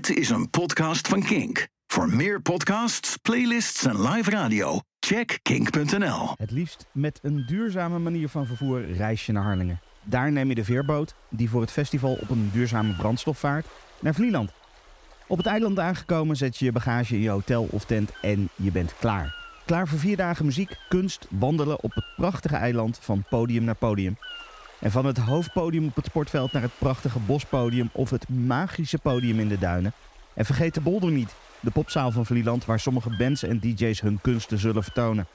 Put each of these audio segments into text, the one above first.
Dit is een podcast van Kink. Voor meer podcasts, playlists en live radio, check kink.nl. Het liefst met een duurzame manier van vervoer reis je naar Harlingen. Daar neem je de veerboot, die voor het festival op een duurzame brandstof vaart, naar Vlieland. Op het eiland aangekomen zet je je bagage in je hotel of tent en je bent klaar. Klaar voor vier dagen muziek, kunst, wandelen op het prachtige eiland van podium naar podium. En van het hoofdpodium op het sportveld naar het prachtige bospodium of het magische podium in de duinen. En vergeet de bolder niet, de popzaal van Vlieland waar sommige bands en DJ's hun kunsten zullen vertonen.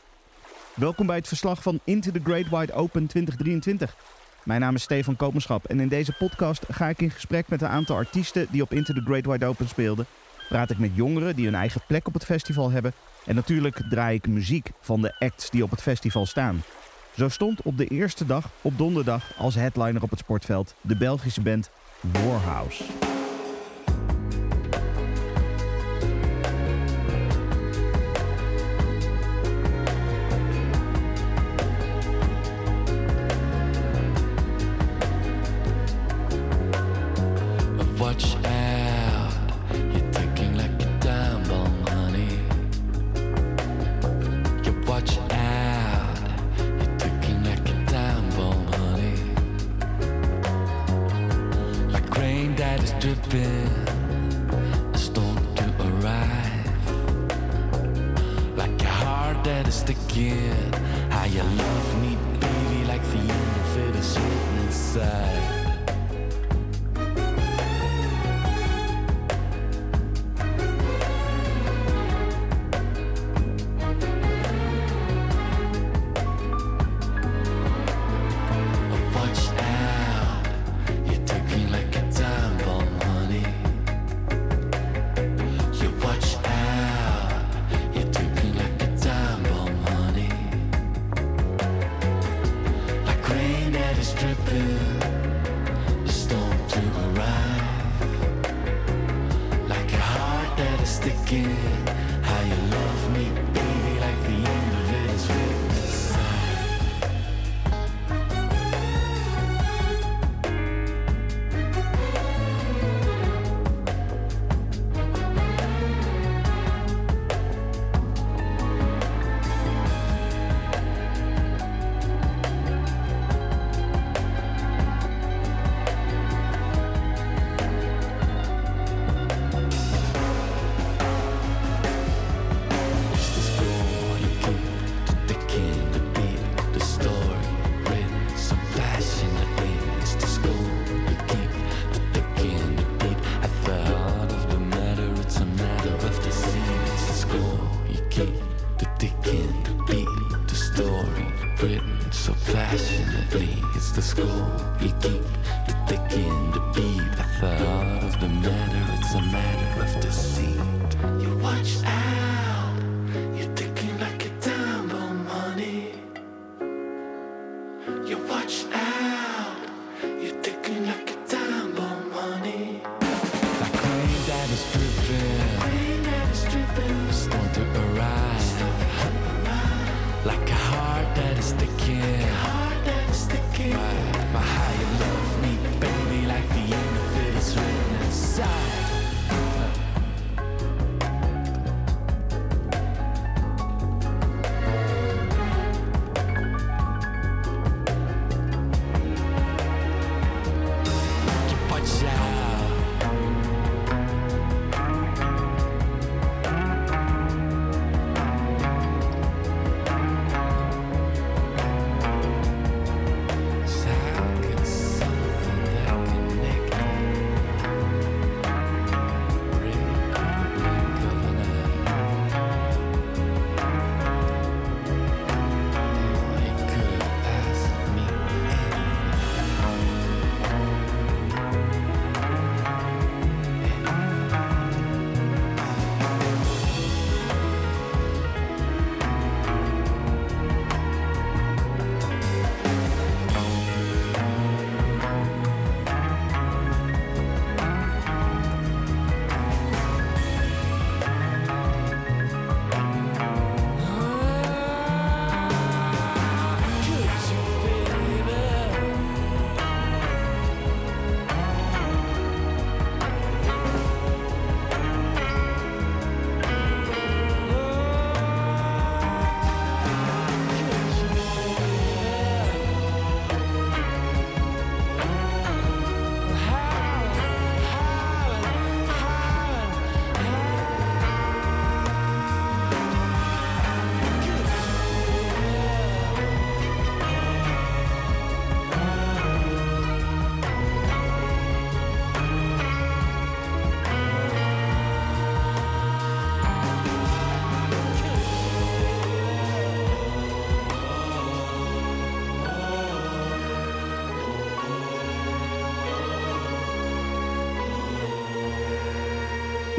Welkom bij het verslag van Into the Great Wide Open 2023. Mijn naam is Stefan Kopenschap en in deze podcast ga ik in gesprek met een aantal artiesten die op Into the Great Wide Open speelden. Praat ik met jongeren die hun eigen plek op het festival hebben. En natuurlijk draai ik muziek van de acts die op het festival staan. Zo stond op de eerste dag, op donderdag, als headliner op het sportveld de Belgische band Warhouse.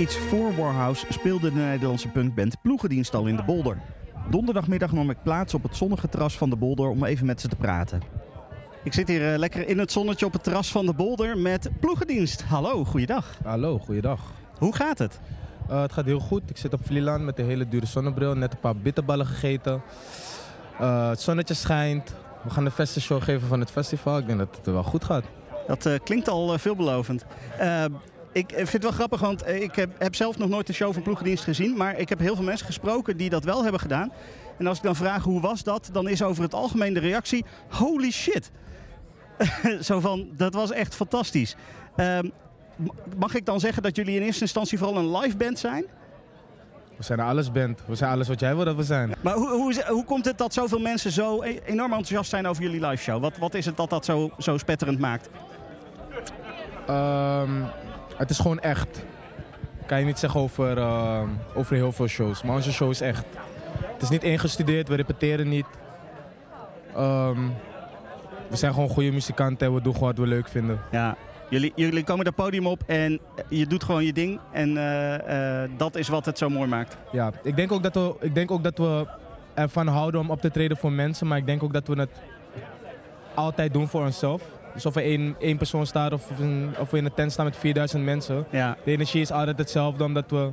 Iets voor Warhouse speelde de Nederlandse punkband Ploegendienst al in de Bolder. Donderdagmiddag nam ik plaats op het zonnige terras van de Bolder om even met ze te praten. Ik zit hier eh, lekker in het zonnetje op het terras van de Bolder met Ploegendienst. Hallo, goeiedag. Hallo, goeiedag. Hoe gaat het? Uh, het gaat heel goed. Ik zit op Vlieland met een hele dure zonnebril. Net een paar bitterballen gegeten. Uh, het zonnetje schijnt. We gaan de festival geven van het festival. Ik denk dat het wel goed gaat. Dat klinkt al veelbelovend. Ik vind het wel grappig, want ik heb, heb, zelf nog nooit een show van Ploegendienst gezien. Maar ik heb heel veel mensen gesproken die dat wel hebben gedaan. En als ik dan vraag hoe was dat, dan is over het algemeen de reactie... Holy shit! Zo van, dat was echt fantastisch. Um, mag ik dan zeggen dat jullie in eerste instantie vooral een live band zijn? We zijn alles band. We zijn alles wat jij wil dat we zijn. Maar hoe, hoe, hoe komt het dat zoveel mensen zo e- enorm enthousiast zijn over jullie live show? Wat, wat is het dat dat zo, zo spetterend maakt? Um, het is gewoon echt. Kan je niet zeggen over, uh, over heel veel shows. Maar onze show is echt. Het is niet ingestudeerd, we repeteren niet. Um, we zijn gewoon goede muzikanten en we doen gewoon wat we leuk vinden. Ja, Jullie, jullie komen dat podium op en je doet gewoon je ding. En uh, uh, dat is wat het zo mooi maakt. Ja, ik denk ook dat we, ik denk ook dat we ervan houden om op te treden voor mensen. Maar ik denk ook dat we het altijd doen voor onszelf. Dus of er één, één persoon staat of, een, of we in een tent staan met 4000 mensen. Ja. De energie is altijd hetzelfde omdat we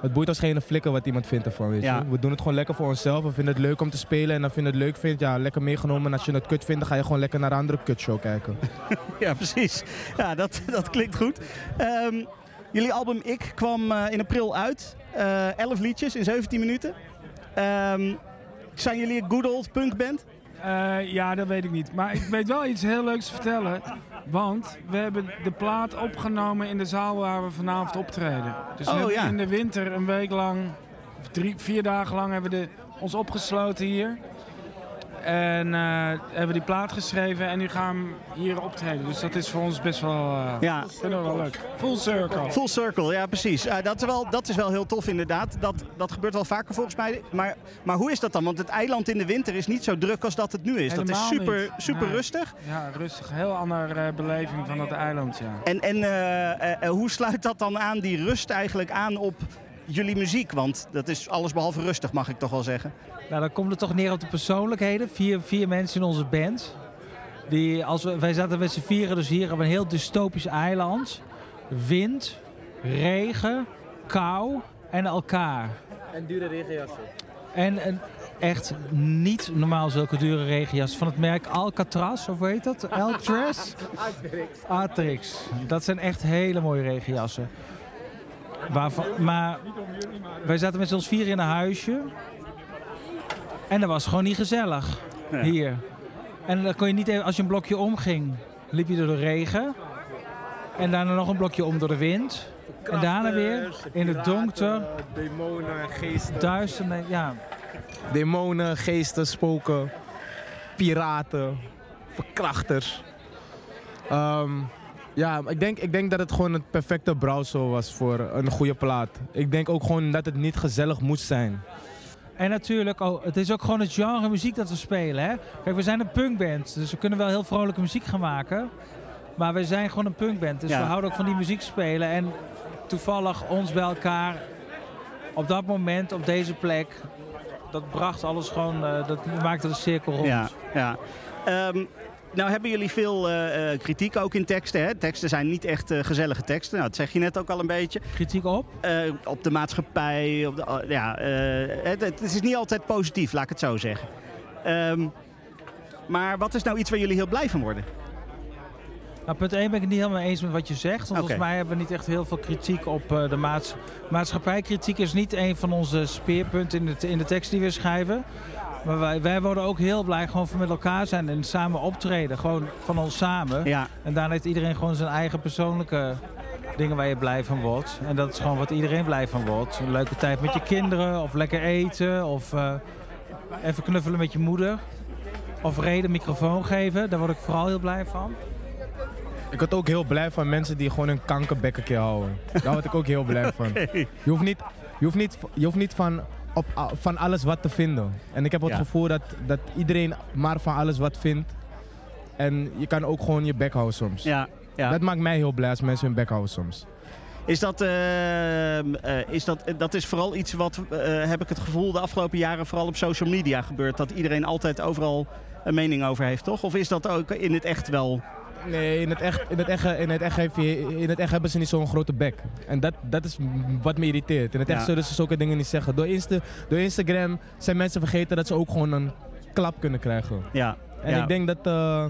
het boeit ons geen flikker wat iemand vindt ervan, weet je. We doen het gewoon lekker voor onszelf. We vinden het leuk om te spelen. En vind je het leuk vindt, ja, lekker meegenomen. En als je het kut vindt, dan ga je gewoon lekker naar een andere kutshow kijken. ja, precies. Ja, dat, dat klinkt goed. Um, jullie album Ik kwam uh, in april uit. Uh, 11 liedjes in 17 minuten. Um, zijn jullie een good old punk band? Uh, ja, dat weet ik niet. Maar ik weet wel iets heel leuks te vertellen. Want we hebben de plaat opgenomen in de zaal waar we vanavond optreden. Dus oh, ja. in de winter een week lang, of drie, vier dagen lang hebben we de, ons opgesloten hier. En uh, hebben we die plaat geschreven en nu gaan we hier optreden. Dus dat is voor ons best wel, uh, ja. vinden we wel leuk. Full circle. Full circle, ja precies. Uh, dat, is wel, dat is wel heel tof inderdaad. Dat, dat gebeurt wel vaker volgens mij. Maar, maar hoe is dat dan? Want het eiland in de winter is niet zo druk als dat het nu is. Helemaal dat is super, niet. super nee. rustig. Ja, rustig. Heel andere beleving van dat eiland, ja. En, en hoe sluit dat dan aan, die rust eigenlijk aan op jullie muziek? Want dat is alles behalve rustig, mag ik toch wel zeggen. Nou, dan komt het toch neer op de persoonlijkheden. Vier, vier mensen in onze band. Die, als we, wij zaten met z'n vieren dus hier op een heel dystopisch eiland. Wind, regen, kou en elkaar. En dure regenjassen. En een echt niet normaal zulke dure regenjassen. Van het merk Alcatraz, of hoe heet dat? Atrix. Atrix. Dat zijn echt hele mooie regenjassen. Waarvan, maar wij zaten met z'n ons vier in een huisje. En dat was gewoon niet gezellig. Ja. Hier. En dan kon je niet even, als je een blokje omging, liep je door de regen. En daarna nog een blokje om door de wind. En daarna weer in het donker. Demonen, geesten. Duister, nee, ja. Demonen, geesten, spoken, piraten, verkrachters. Um, ja, ik denk, ik denk dat het gewoon het perfecte brouwsel was voor een goede plaat. Ik denk ook gewoon dat het niet gezellig moest zijn. En natuurlijk, oh, het is ook gewoon het genre muziek dat we spelen. Hè? Kijk, we zijn een punkband, dus we kunnen wel heel vrolijke muziek gaan maken. Maar we zijn gewoon een punkband, dus Ja. we houden ook van die muziek spelen. En toevallig ons bij elkaar op dat moment, op deze plek, dat bracht alles gewoon, eh, dat maakte de cirkel rond. Ja, ja. Ehm, nou hebben jullie veel eh, eh, kritiek ook in teksten. Hè? Teksten zijn niet echt eh, gezellige teksten. Nou, dat zeg je net ook al een beetje. Kritiek op? Op de maatschappij. Op de, ja, het, het is niet altijd positief, laat ik het zo zeggen. Ehm, maar wat is nou iets waar jullie heel blij van worden? Nou, punt 1 ben ik het niet helemaal eens met wat je zegt. Want. Volgens mij hebben we niet echt heel veel kritiek op de maats maatschappijkritiek. is niet een van onze speerpunten in de, in de tekst die we schrijven. Maar wij, wij worden ook heel blij gewoon van met elkaar zijn en samen optreden. Gewoon van ons samen. Ja, En daarna heeft iedereen gewoon zijn eigen persoonlijke dingen waar je blij van wordt. En dat is gewoon wat iedereen blij van wordt. Een leuke tijd met je kinderen, of lekker eten, of eh, even knuffelen met je moeder. Of reden microfoon geven, daar word ik vooral heel blij van. Ik word ook heel blij van mensen die gewoon een kankerbek een keer houden. Daar word ik ook heel blij van. Je hoeft niet, je hoeft niet, je hoeft niet van, op, van alles wat te vinden. En ik heb het Ja. gevoel dat, dat iedereen maar van alles wat vindt. En je kan ook gewoon je bek houden soms. ja, ja. Dat maakt mij heel blij als mensen hun bek houden soms. Is dat, eh, eh, is dat, dat is vooral iets wat, eh, heb ik het gevoel, de afgelopen jaren vooral op social media gebeurt. Dat iedereen altijd overal een mening over heeft, toch? Of is dat ook in het echt wel... Nee, in het echt, in het echt, in het echt, heeft je, in het echt hebben ze niet zo'n grote bek. En dat, dat is wat me irriteert. In het echt Ja. zullen ze zulke dingen niet zeggen. Door, Insta, door Instagram zijn mensen vergeten dat ze ook gewoon een klap kunnen krijgen. Ja, En ja. ik denk dat... eh,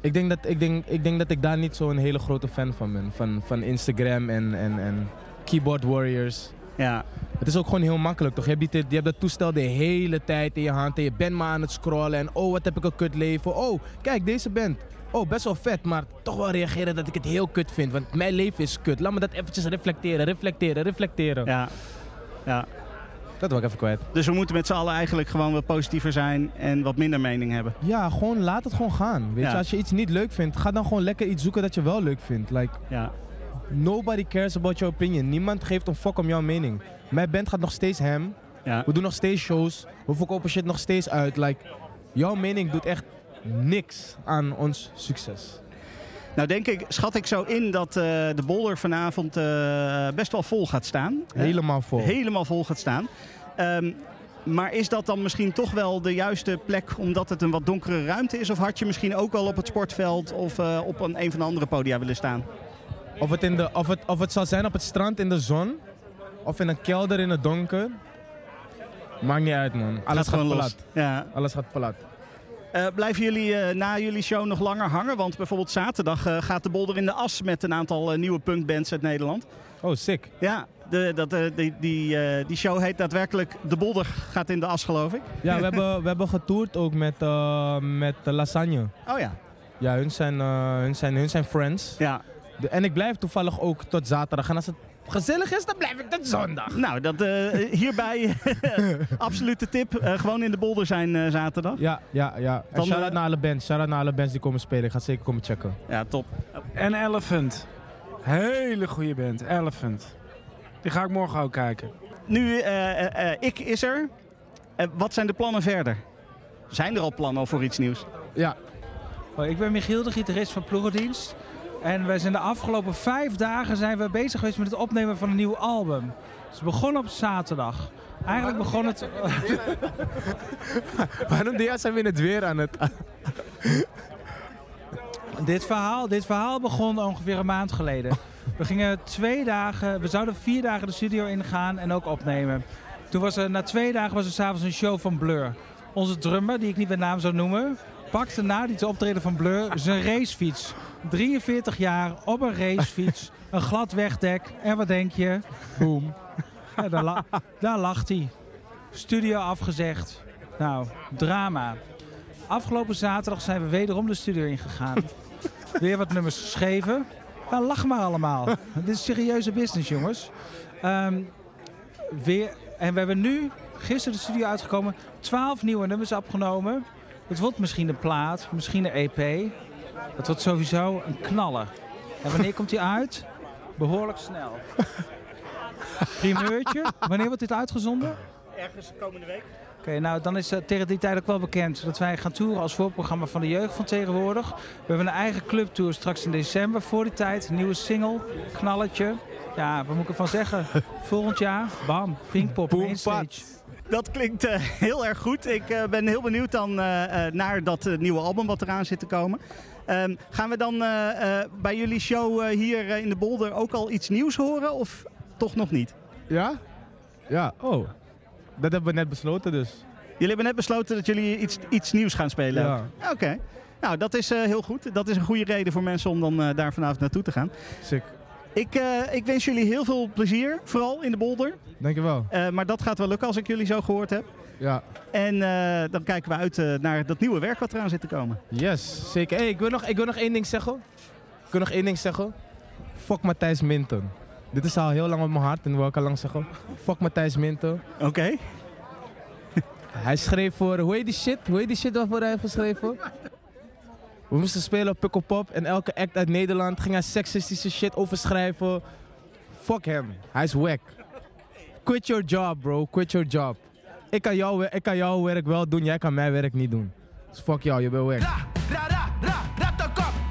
ik, denk dat, ik, denk, ik denk dat ik daar niet zo'n hele grote fan van ben. Van, van Instagram en, en, en keyboard warriors. Ja. Het is ook gewoon heel makkelijk, toch? Je hebt, die, je hebt dat toestel de hele tijd in je hand en je bent maar aan het scrollen. En oh, wat heb ik een kut leven. Oh, kijk, deze band. Oh, best wel vet, maar toch wel reageren dat ik het heel kut vind. Want mijn leven is kut. Laat me dat eventjes reflecteren, reflecteren, reflecteren. ja. ja. Dat wil ik even kwijt. Dus we moeten met z'n allen eigenlijk gewoon wat positiever zijn en wat minder mening hebben. Ja, gewoon laat het gewoon gaan. Weet Ja. je, als je iets niet leuk vindt, ga dan gewoon lekker iets zoeken dat je wel leuk vindt. Like, Ja, nobody cares about your opinion. Niemand geeft een fuck om jouw mening. Mijn band gaat nog steeds hem. ja. We doen nog steeds shows. We verkopen shit nog steeds uit. Like, jouw mening doet echt niks aan ons succes. Nou denk ik, schat ik zo in dat eh, de bolder vanavond eh, best wel vol gaat staan. Helemaal vol. Helemaal vol gaat staan. Ehm, maar is dat dan misschien toch wel de juiste plek omdat het een wat donkere ruimte is? Of had je misschien ook wel op het sportveld of eh, op een, een van de andere podia willen staan? Of, het in de, of, het, of het zal zijn op het strand in de zon. Of in een kelder in het donker. Maakt niet uit, man. Alles gaat, plat. Ja. Alles gaat plat. Eh, blijven jullie eh, na jullie show nog langer hangen? Want bijvoorbeeld zaterdag eh, gaat de bolder in de as met een aantal nieuwe punkbands uit Nederland. Oh, sick. Ja, de, dat, die, die, die show heet daadwerkelijk De Bolder gaat in de as, geloof ik. Ja, we hebben, we hebben getoerd ook met, met Lasagne. Oh ja. Ja, hun zijn, hun zijn, hun zijn friends. Ja, en ik blijf toevallig ook tot zaterdag. En als het gezellig is, dan blijf ik tot zondag. nou, dat, eh, hierbij absolute tip. Eh, gewoon in de bolder zijn eh, zaterdag. Ja, ja, ja. En shout-out eh, naar alle bands. Shout-out naar alle bands die komen spelen. Ik ga zeker komen checken. Ja, top. En Elephant. Hele goede band, Elephant. Die ga ik morgen ook kijken. Nu, eh, eh, eh, ik is er. Eh, wat zijn de plannen verder? Zijn er al plannen voor iets nieuws? Ja, Oh, ik ben Michiel, de gitarist van Ploegendienst. En wij zijn de afgelopen vijf dagen zijn we bezig geweest met het opnemen van een nieuw album. Dus we begonnen op zaterdag. Eigenlijk begon het... waarom deed zijn we in het weer aan het... Dit verhaal, dit verhaal begon ongeveer een maand geleden. We gingen twee dagen, we zouden vier dagen de studio ingaan en ook opnemen. Toen was er, na twee dagen was er s'avonds een show van Blur. Onze drummer, die ik niet met naam zou noemen, pakte na die optreden van Blur zijn racefiets. 43 jaar op een racefiets, een glad wegdek. En wat denk je? Boom. Ja, daar, daar lacht hij. Studio afgezegd. Nou, drama. Afgelopen zaterdag zijn we wederom de studio ingegaan. Weer wat nummers geschreven. Ja, lach maar allemaal. Dit is serieuze business, jongens. Ehm, weer, en we hebben nu, gisteren de studio uitgekomen, 12 nieuwe nummers opgenomen. Het wordt misschien een plaat, misschien een EP. Het wordt sowieso een knaller. En wanneer komt die uit? Behoorlijk snel. Primeurtje. Wanneer wordt dit uitgezonden? Ergens komende week. Oké, nou dan is uh, tegen die tijd ook wel bekend dat wij gaan toeren als voorprogramma van de jeugd van tegenwoordig. We hebben een eigen clubtour straks in december voor die tijd. Nieuwe single, knalletje. Ja, wat moet ik ervan zeggen? Volgend jaar, bam, Pinkpop, mainstage. Dat klinkt eh, heel erg goed. Ik eh, ben heel benieuwd dan eh, naar dat nieuwe album wat eraan zit te komen. Ehm, gaan we dan bij jullie show hier in de Bolder ook al iets nieuws horen of toch nog niet? Ja? Ja, ook. Dat hebben we net besloten dus. Jullie hebben net besloten dat jullie iets, iets nieuws gaan spelen. Ja. Oké. Nou, dat is heel goed. Dat is een goede reden voor mensen om dan daar vanavond naartoe te gaan. Sick. Ik, eh, ik wens jullie heel veel plezier, vooral in de Bolder. Dankjewel. Eh, maar dat gaat wel lukken als ik jullie zo gehoord heb. Ja. En eh, dan kijken we uit naar dat nieuwe werk wat eraan zit te komen. Yes, zeker. Hey, ik, wil nog, ik wil nog één ding zeggen. Ik wil nog één ding zeggen. Fuck Matthijs Minten. Dit is al heel lang op mijn hart en wil ik al lang zeggen. Fuck Matthijs Minten. Oké. Hij schreef voor, hoe heet die shit? Hoe heet die shit waarvoor hij heeft geschreven? We moesten spelen op Pukkelpop en elke act uit Nederland ging hij seksistische shit overschrijven. Fuck hem. Hij is wack. Quit your job, bro. Quit your job. Ik kan, ik kan jouw werk wel doen, jij kan mijn werk niet doen. Dus fuck jou, je bent wack. Ra, ra, ra, ra,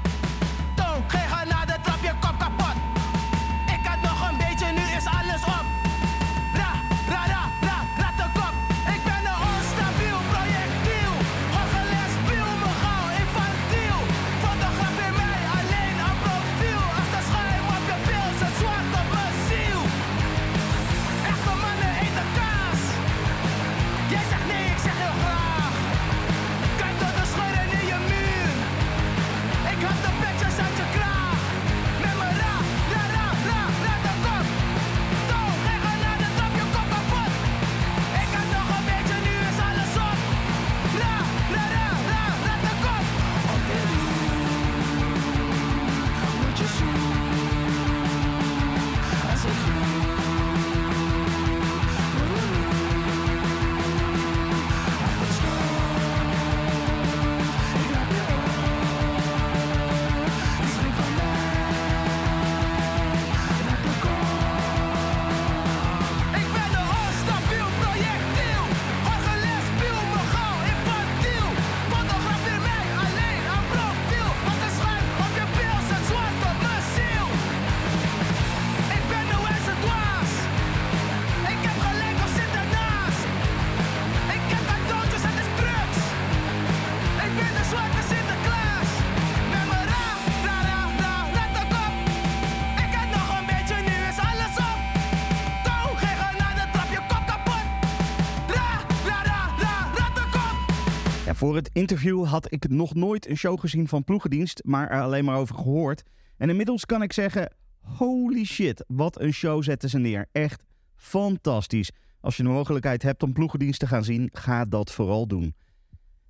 Voor het interview had ik nog nooit een show gezien van ploegendienst, maar er alleen maar over gehoord. En inmiddels kan ik zeggen, holy shit, wat een show zetten ze neer. Echt fantastisch. Als je de mogelijkheid hebt om ploegendienst te gaan zien, ga dat vooral doen.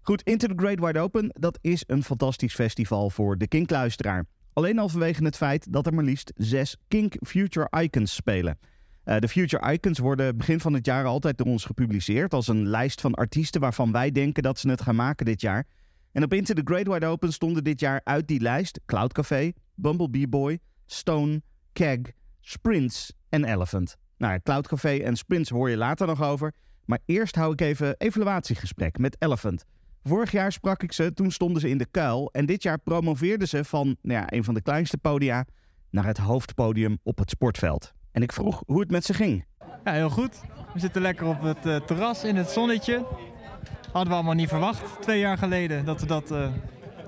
Goed, Into the Great Wide Open, dat is een fantastisch festival voor de Kink-luisteraar. Alleen al vanwege het feit dat er maar liefst zes Kink Future Icons spelen. Eh, de Future Icons worden begin van het jaar altijd door ons gepubliceerd als een lijst van artiesten waarvan wij denken dat ze het gaan maken dit jaar. En op Into the Great Wide Open stonden dit jaar uit die lijst Cloud Café, Bumblebee Boy, Stone, Keg, Sprints en Elephant. Nou, Cloud Café en Sprints hoor je later nog over. Maar eerst hou ik even evaluatiegesprek met Elephant. Vorig jaar sprak ik ze, toen stonden ze in de kuil. En dit jaar promoveerden ze van nou ja, een van de kleinste podia naar het hoofdpodium op het sportveld. En ik vroeg hoe het met ze ging. Ja, heel goed. We zitten lekker op het eh, terras in het zonnetje. Hadden we allemaal niet verwacht, twee jaar geleden, dat we dat eh,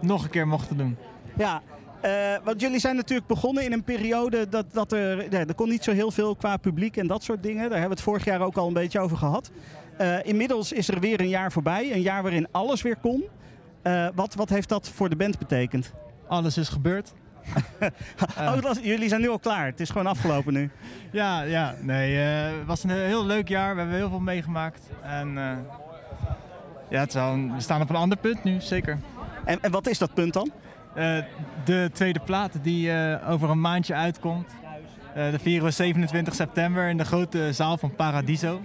nog een keer mochten doen. Ja, eh, want jullie zijn natuurlijk begonnen in een periode dat, dat er, ja, er kon niet zo heel veel qua publiek en dat soort dingen. Daar hebben we het vorig jaar ook al een beetje over gehad. Eh, inmiddels is er weer een jaar voorbij, een jaar waarin alles weer kon. Wat, wat heeft dat voor de band betekend? Alles is gebeurd. Oh, jullie zijn nu al klaar. Het is gewoon afgelopen nu. Ja, ja, nee, eh, het was een heel leuk jaar. We hebben heel veel meegemaakt. En eh, ja, het een- we staan op een ander punt nu, zeker. En, en wat is dat punt dan? De tweede plaat die over een maandje uitkomt. Eh dat vieren we 27 september in de grote zaal van Paradiso.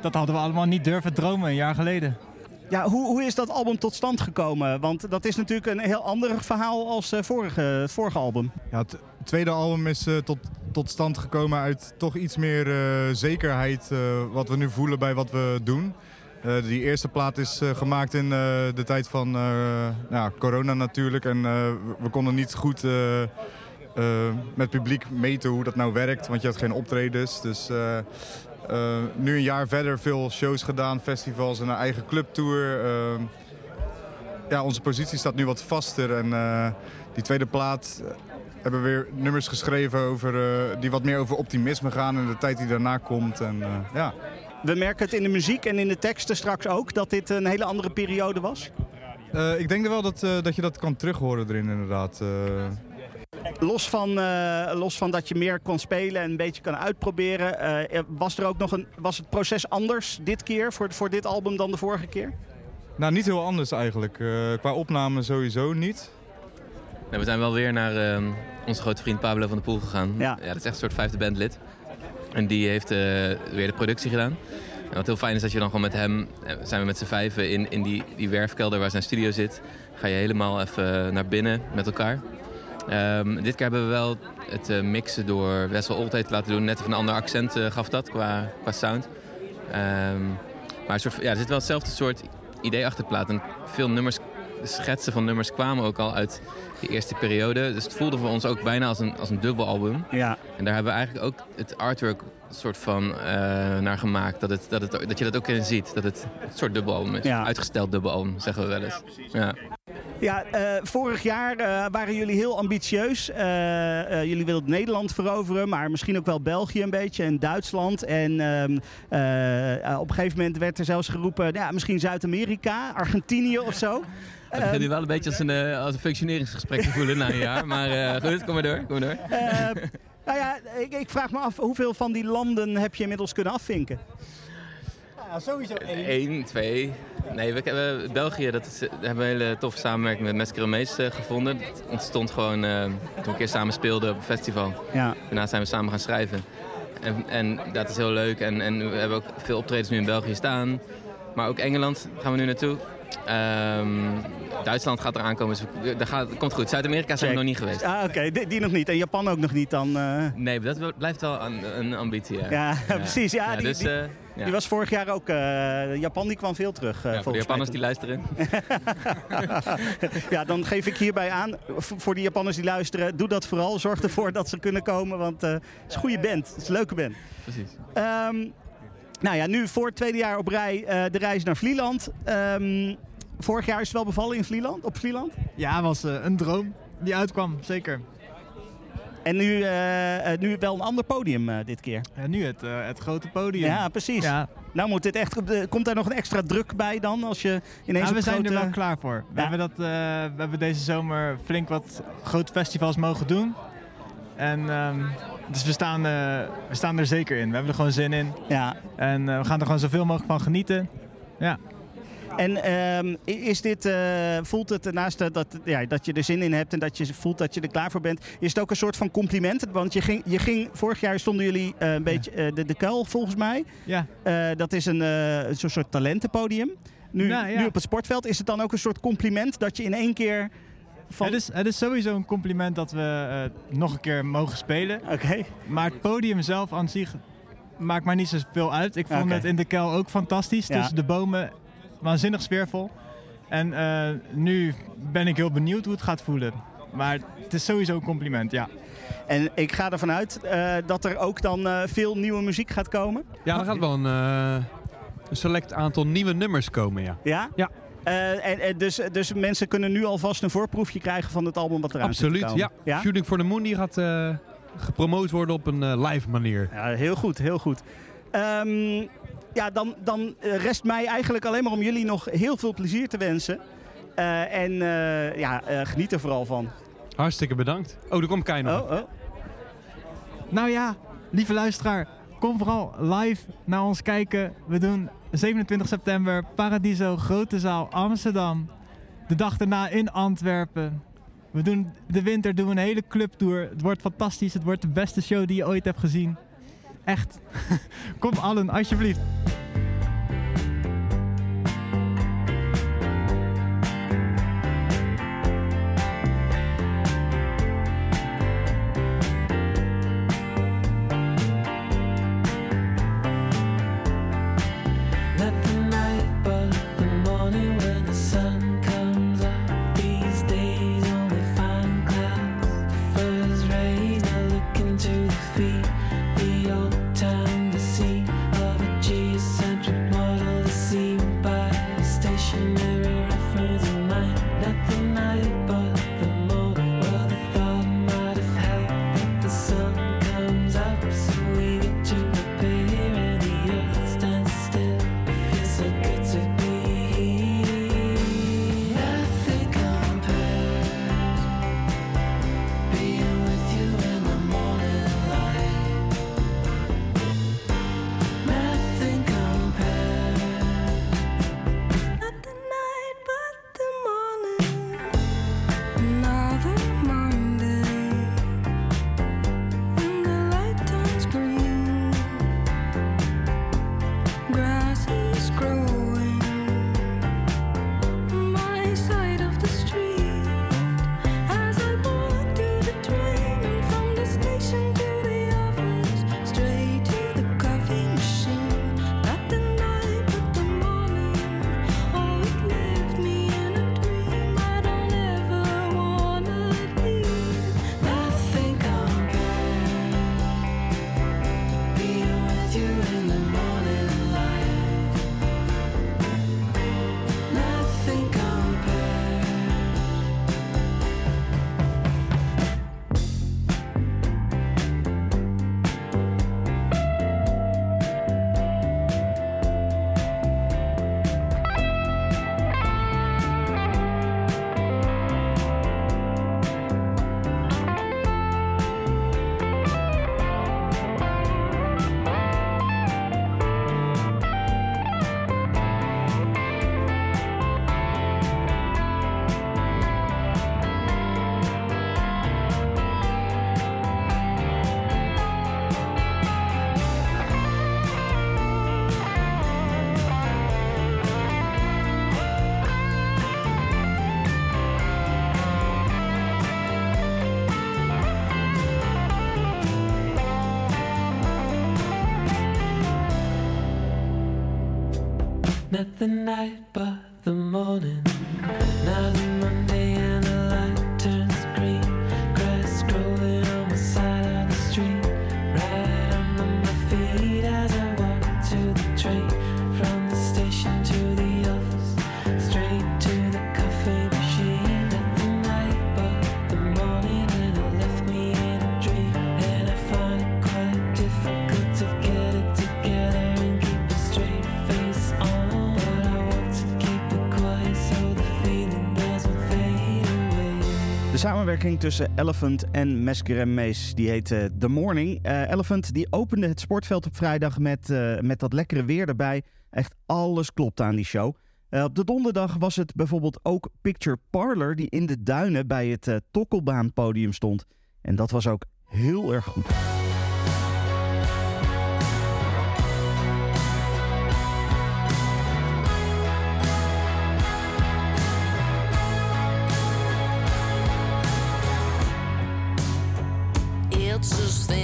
Dat hadden we allemaal niet durven dromen een jaar geleden. Ja, hoe, hoe is dat album tot stand gekomen? Want dat is natuurlijk een heel ander verhaal als eh, vorige, het vorige album. Ja, het tweede album is eh, tot, tot stand gekomen uit toch iets meer eh, zekerheid wat we nu voelen bij wat we doen. Die eerste plaat is gemaakt in de tijd van corona natuurlijk. En we- konden niet goed met publiek meten hoe dat nou werkt, want je had geen optredens. Dus eh, nu een jaar verder veel shows gedaan, festivals en een eigen clubtour. Eh, ja, onze positie staat nu wat vaster. En eh, die tweede plaat eh, hebben we weer nummers geschreven over, die wat meer over optimisme gaan en de tijd die daarna komt. En, ja. We merken het in de muziek en in de teksten straks ook dat dit een hele andere periode was. Ik denk wel dat, dat je dat kan terughoren erin inderdaad. Los van, eh, los van dat je meer kon spelen en een beetje kan uitproberen, eh, was, er ook nog een, was het proces anders dit keer voor, voor dit album dan de vorige keer? nou, niet heel anders eigenlijk. Eh, qua opname sowieso niet. Nee, we zijn wel weer naar ehm, onze grote vriend Pablo van der Poel gegaan. Ja. dat is echt een soort vijfde bandlid. En die heeft eh, weer de productie gedaan. En wat heel fijn is dat je dan gewoon met hem, zijn we met z'n vijven in, in die, die werfkelder waar zijn studio zit. Ga je helemaal even naar binnen met elkaar. Ehm, dit keer hebben we wel het eh, mixen door Wessel Oldheid te laten doen. Net even een ander accent eh, gaf dat qua, qua sound. Ehm, maar soort, ja, er zit wel hetzelfde soort idee achter de plaat. En veel nummers, de schetsen van nummers kwamen ook al uit die eerste periode. Dus het voelde voor ons ook bijna als een, als een dubbelalbum. Ja. En daar hebben we eigenlijk ook het artwork soort van eh, naar gemaakt. Dat, het, dat, het, dat je dat ook in ziet. Dat het een soort dubbelalbum is. Ja. Uitgesteld dubbelalbum, zeggen we wel eens. Ja. Ja, eh, vorig jaar eh, waren jullie heel ambitieus. Eh, eh, jullie wilden Nederland veroveren, maar misschien ook wel België een beetje en Duitsland. En ehm, eh, eh, op een gegeven moment werd er zelfs geroepen, ja, misschien Zuid-Amerika, Argentinië of zo. Het begint nu wel een beetje als een, als een functioneringsgesprek te voelen na een jaar. Maar eh, goed, kom maar door. Kom maar door. Nou ja, ik, ik vraag me af, hoeveel van die landen heb je inmiddels kunnen afvinken? Ja, sowieso één. Eén, twee. Nee, we hebben België, dat is, hebben we een hele toffe samenwerking met Mesker Mees eh, gevonden. Dat ontstond gewoon eh, toen we een keer samen speelden op een festival. Ja. Daarna zijn we samen gaan schrijven. En, en dat is heel leuk. En, en we hebben ook veel optredens nu in België staan. Maar ook Engeland gaan we nu naartoe. Ehm, Duitsland gaat eraan komen. Dus dat gaat, komt goed. Zuid-Amerika zijn we nog niet geweest. Ah, oké, die, die nog niet. En Japan ook nog niet dan? eh. Nee, dat blijft wel een, een ambitie. Ja, Ja, precies. Ja, die, dus, die, eh, die was vorig jaar ook. eh, Japan die kwam veel terug. Ja, voor de. Japanners die luisteren. ja, dan geef ik hierbij aan, voor die Japanners die luisteren, doe dat vooral. Zorg ervoor dat ze kunnen komen, want het is een goede band. Het is een leuke band. Precies. Ehm, nou ja, nu voor het tweede jaar op rij eh, de reis naar Vlieland. Ehm, vorig jaar is het wel bevallen in Vlieland, op Vlieland. Ja, was eh, een droom die uitkwam, zeker. En nu, eh, nu wel een ander podium dit keer. En nu het, het grote podium. Ja, precies. Ja. Nou moet dit echt, komt daar nog een extra druk bij dan? Als je ineens Ja, op we zijn grote... er wel klaar voor. We, Ja. hebben dat, we hebben deze zomer flink wat grote festivals mogen doen. En ehm, dus we staan, eh, we staan er zeker in. We hebben er gewoon zin in. Ja. En eh, we gaan er gewoon zoveel mogelijk van genieten. Ja. En ehm, is dit, eh, voelt het naast dat, dat, ja, dat je er zin in hebt en dat je voelt dat je er klaar voor bent, is het ook een soort van compliment? Want je ging, je ging vorig jaar stonden jullie een beetje de, de kuil volgens mij. Ja. Dat is een, een soort, soort talentenpodium. Nu, Nou, ja. nu op het sportveld is het dan ook een soort compliment dat je in één keer van. Het, is, het is sowieso een compliment dat we eh, nog een keer mogen spelen. Oké. Maar het podium zelf aan zich maakt mij niet zoveel uit. Ik vond het in de kuil ook fantastisch. Ja. Tussen de bomen waanzinnig sfeervol. En eh, nu ben ik heel benieuwd hoe het gaat voelen. Maar het is sowieso een compliment, ja. En ik ga ervan uit eh, dat er ook dan eh, veel nieuwe muziek gaat komen. Ja, er gaat wel een, een select aantal nieuwe nummers komen, ja. Ja? Ja. Eh, en, en dus, dus mensen kunnen nu alvast een voorproefje krijgen van het album wat eraan zit te Absoluut, komen. ja. Shooting for the Moon die gaat eh, gepromoot worden op een eh, live manier. Ja, heel goed, heel goed. Ehm, ja, dan, dan eh, rest mij eigenlijk alleen maar om jullie nog heel veel plezier te wensen. Eh, en eh, ja, eh, geniet er vooral van. Hartstikke bedankt. Oh, er komt Kai nog. Oh, oh. Nou ja, lieve luisteraar, kom vooral live naar ons kijken. We doen 27 september Paradiso Grote Zaal Amsterdam. De dag daarna in Antwerpen. We doen de winter doen we een hele clubtour. Het wordt fantastisch. Het wordt de beste show die je ooit hebt gezien. Echt. kom allen, alsjeblieft. The night, tussen Elephant en Meskerem Mees. Die heette The Morning. Eh, Elephant die opende het sportveld op vrijdag met, eh, met dat lekkere weer erbij. Echt alles klopte aan die show. Eh, op de donderdag was het bijvoorbeeld ook Picture Parlor... die in de duinen bij het Tokkelbaanpodium stond. En dat was ook heel erg goed. else.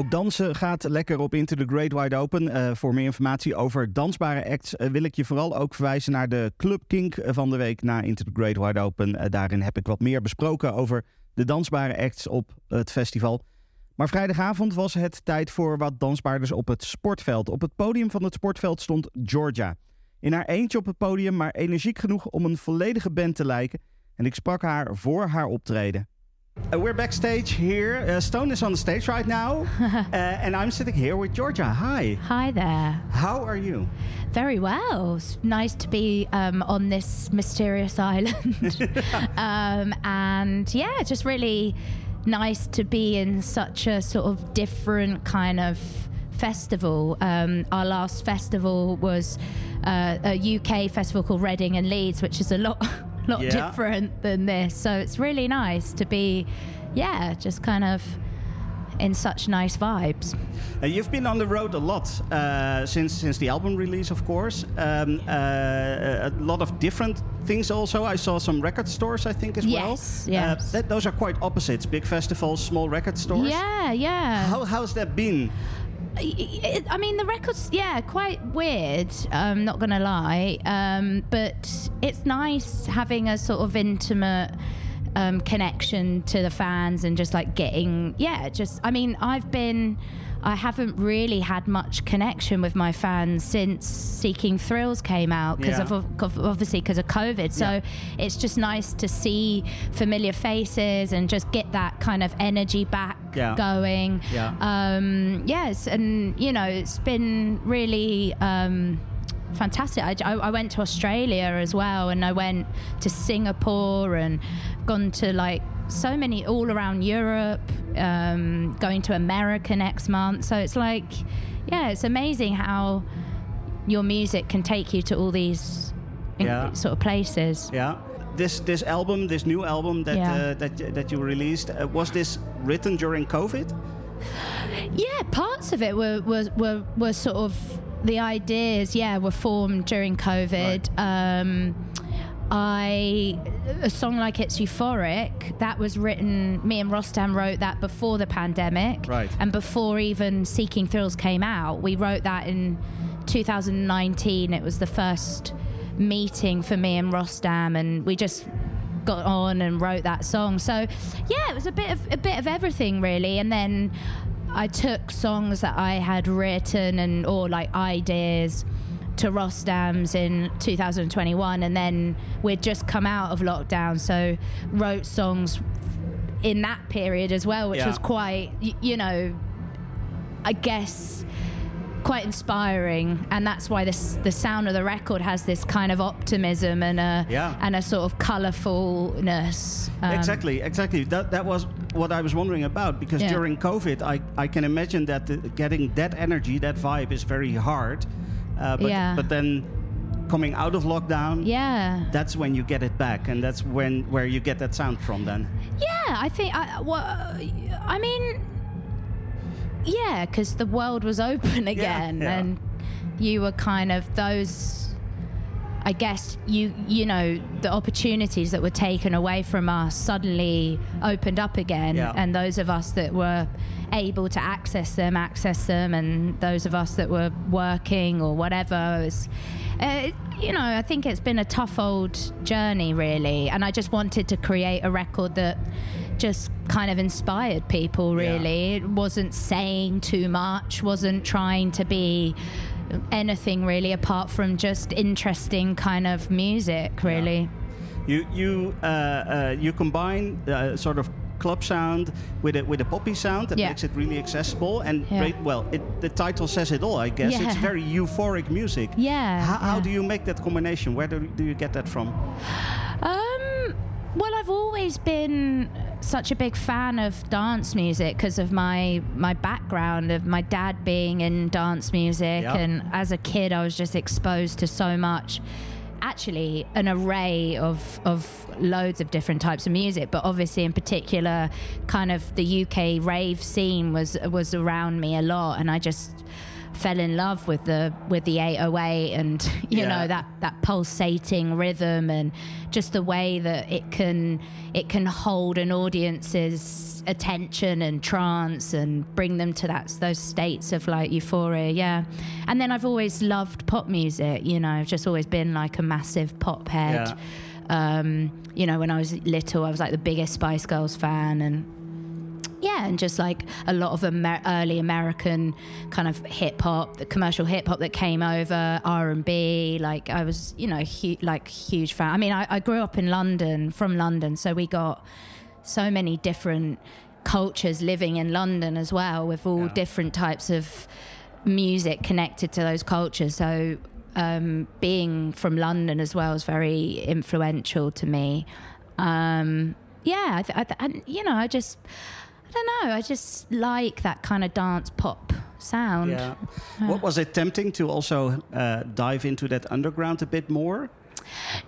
Ook dansen gaat lekker op Into the Great Wide Open. Eh, voor meer informatie over dansbare acts eh, wil ik je vooral ook verwijzen naar de Club Kink van de week na Into the Great Wide Open. Eh, daarin heb ik wat meer besproken over de dansbare acts op het festival. Maar vrijdagavond was het tijd voor wat dansbaarders op het sportveld. Op het podium van het sportveld stond Georgia. In haar eentje op het podium, maar energiek genoeg om een volledige band te lijken. En ik sprak haar voor haar optreden. Uh, we're backstage here. Uh, Stone is on the stage right now. uh, and I'm sitting here with Georgia. Hi. Hi there. How are you? Very well. It's nice to be um, on this mysterious island. um, and yeah, just really nice to be in such a sort of different kind of festival. Um, our last festival was uh, a UK festival called Reading and Leeds, which is a lot, lot Yeah. different than this. So it's really nice to be, yeah, just kind of in such nice vibes. Uh, you've been on the road a lot uh, since since the album release, of course. Um, uh, a lot of different things. Also, I saw some record stores, I think, as Yes, well. yes. Uh, that, those are quite opposites: big festivals, small record stores. Yeah, yeah. How, how's that been? I mean, the record's yeah, quite weird. I'm not gonna lie, um, but it's nice having a sort of intimate um, connection to the fans and just like getting yeah. Just I mean, I've been. I haven't really had much connection with my fans since Seeking Thrills came out because Yeah. of, obviously because of COVID. So Yeah. it's just nice to see familiar faces and just get that kind of energy back Yeah. going. Yeah. Um, yes, and you know, it's been really um, fantastic. I, I, I went to Australia as well, and I went to Singapore and gone to like so many all around Europe. Um, going to America next month, so it's like, yeah, it's amazing how your music can take you to all these Yeah. sort of places. Yeah. This this album, this new album that Yeah. uh, that that you released, uh, was this written during COVID? Yeah, parts of it were were were, were sort of the ideas. Yeah, were formed during COVID. Um, I a song like it's euphoric that was written. Me and Rostam wrote that before the pandemic, Right. And before even Seeking Thrills came out, we wrote that in 2019. It was the first meeting for me and Rostam, and we just got on and wrote that song. So yeah, it was a bit of a bit of everything really. And then I took songs that I had written and or like ideas to Rostam's in 2021 and then we'd just come out of lockdown so wrote songs in that period as well which Yeah. was quite you know I guess quite inspiring and that's why this the sound of the record has this kind of optimism and a Yeah. and a sort of colorfulness Um, exactly, exactly. That that was what I was wondering about because Yeah. during COVID, I, I can imagine that the, getting that energy, that vibe, is very hard. Uh, but Yeah. but then coming out of lockdown, yeah that's when you get it back, and that's when where you get that sound from. Then Yeah, I think. I, well, I mean, yeah, because the world was open again, yeah. and you were kind of those. I guess you you know the opportunities that were taken away from us suddenly opened up again, Yeah. and those of us that were able to access them access them, and those of us that were working or whatever was. Uh, you know, I think it's been a tough old journey, really, and I just wanted to create a record that just kind of inspired people. Really, it wasn't saying too much, wasn't trying to be anything really apart from just interesting kind of music. Really, you you uh, uh, you combine uh, sort of club sound with a with a poppy sound that Yeah. makes it really accessible and Yeah. great. Well, it, the title says it all, I guess. It's very euphoric music. Yeah, How, how yeah. do you make that combination? Where do, do you get that from? Um, well, I've always been such a big fan of dance music because of my my background of my dad being in dance music, Yeah. and as a kid, I was just exposed to so much. Actually, an array of of loads of different types of music, but obviously, in particular, kind of the UK rave scene was was around me a lot, and I just fell in love with the with the 808 and you Yeah. know that that pulsating rhythm and just the way that it can it can hold an audience's attention and trance and bring them to that those states of like euphoria yeah. And then I've always loved pop music you know I've just always been like a massive pop head. Um you know when I was little I was like the biggest Spice Girls fan and yeah, and just like a lot of Amer- early American kind of hip hop, the commercial hip hop that came over, R and B. Like I was, you know, hu- like huge fan. I mean, I, I grew up in London, from London, so we got so many different cultures living in London as well, with all different types of music connected to those cultures. So um, being from London as well is very influential to me. Um, yeah, I th- I th- and, you know, I just, I don't know, I just like that kind of dance pop sound. Yeah. What was it tempting to also uh, dive into that underground a bit more?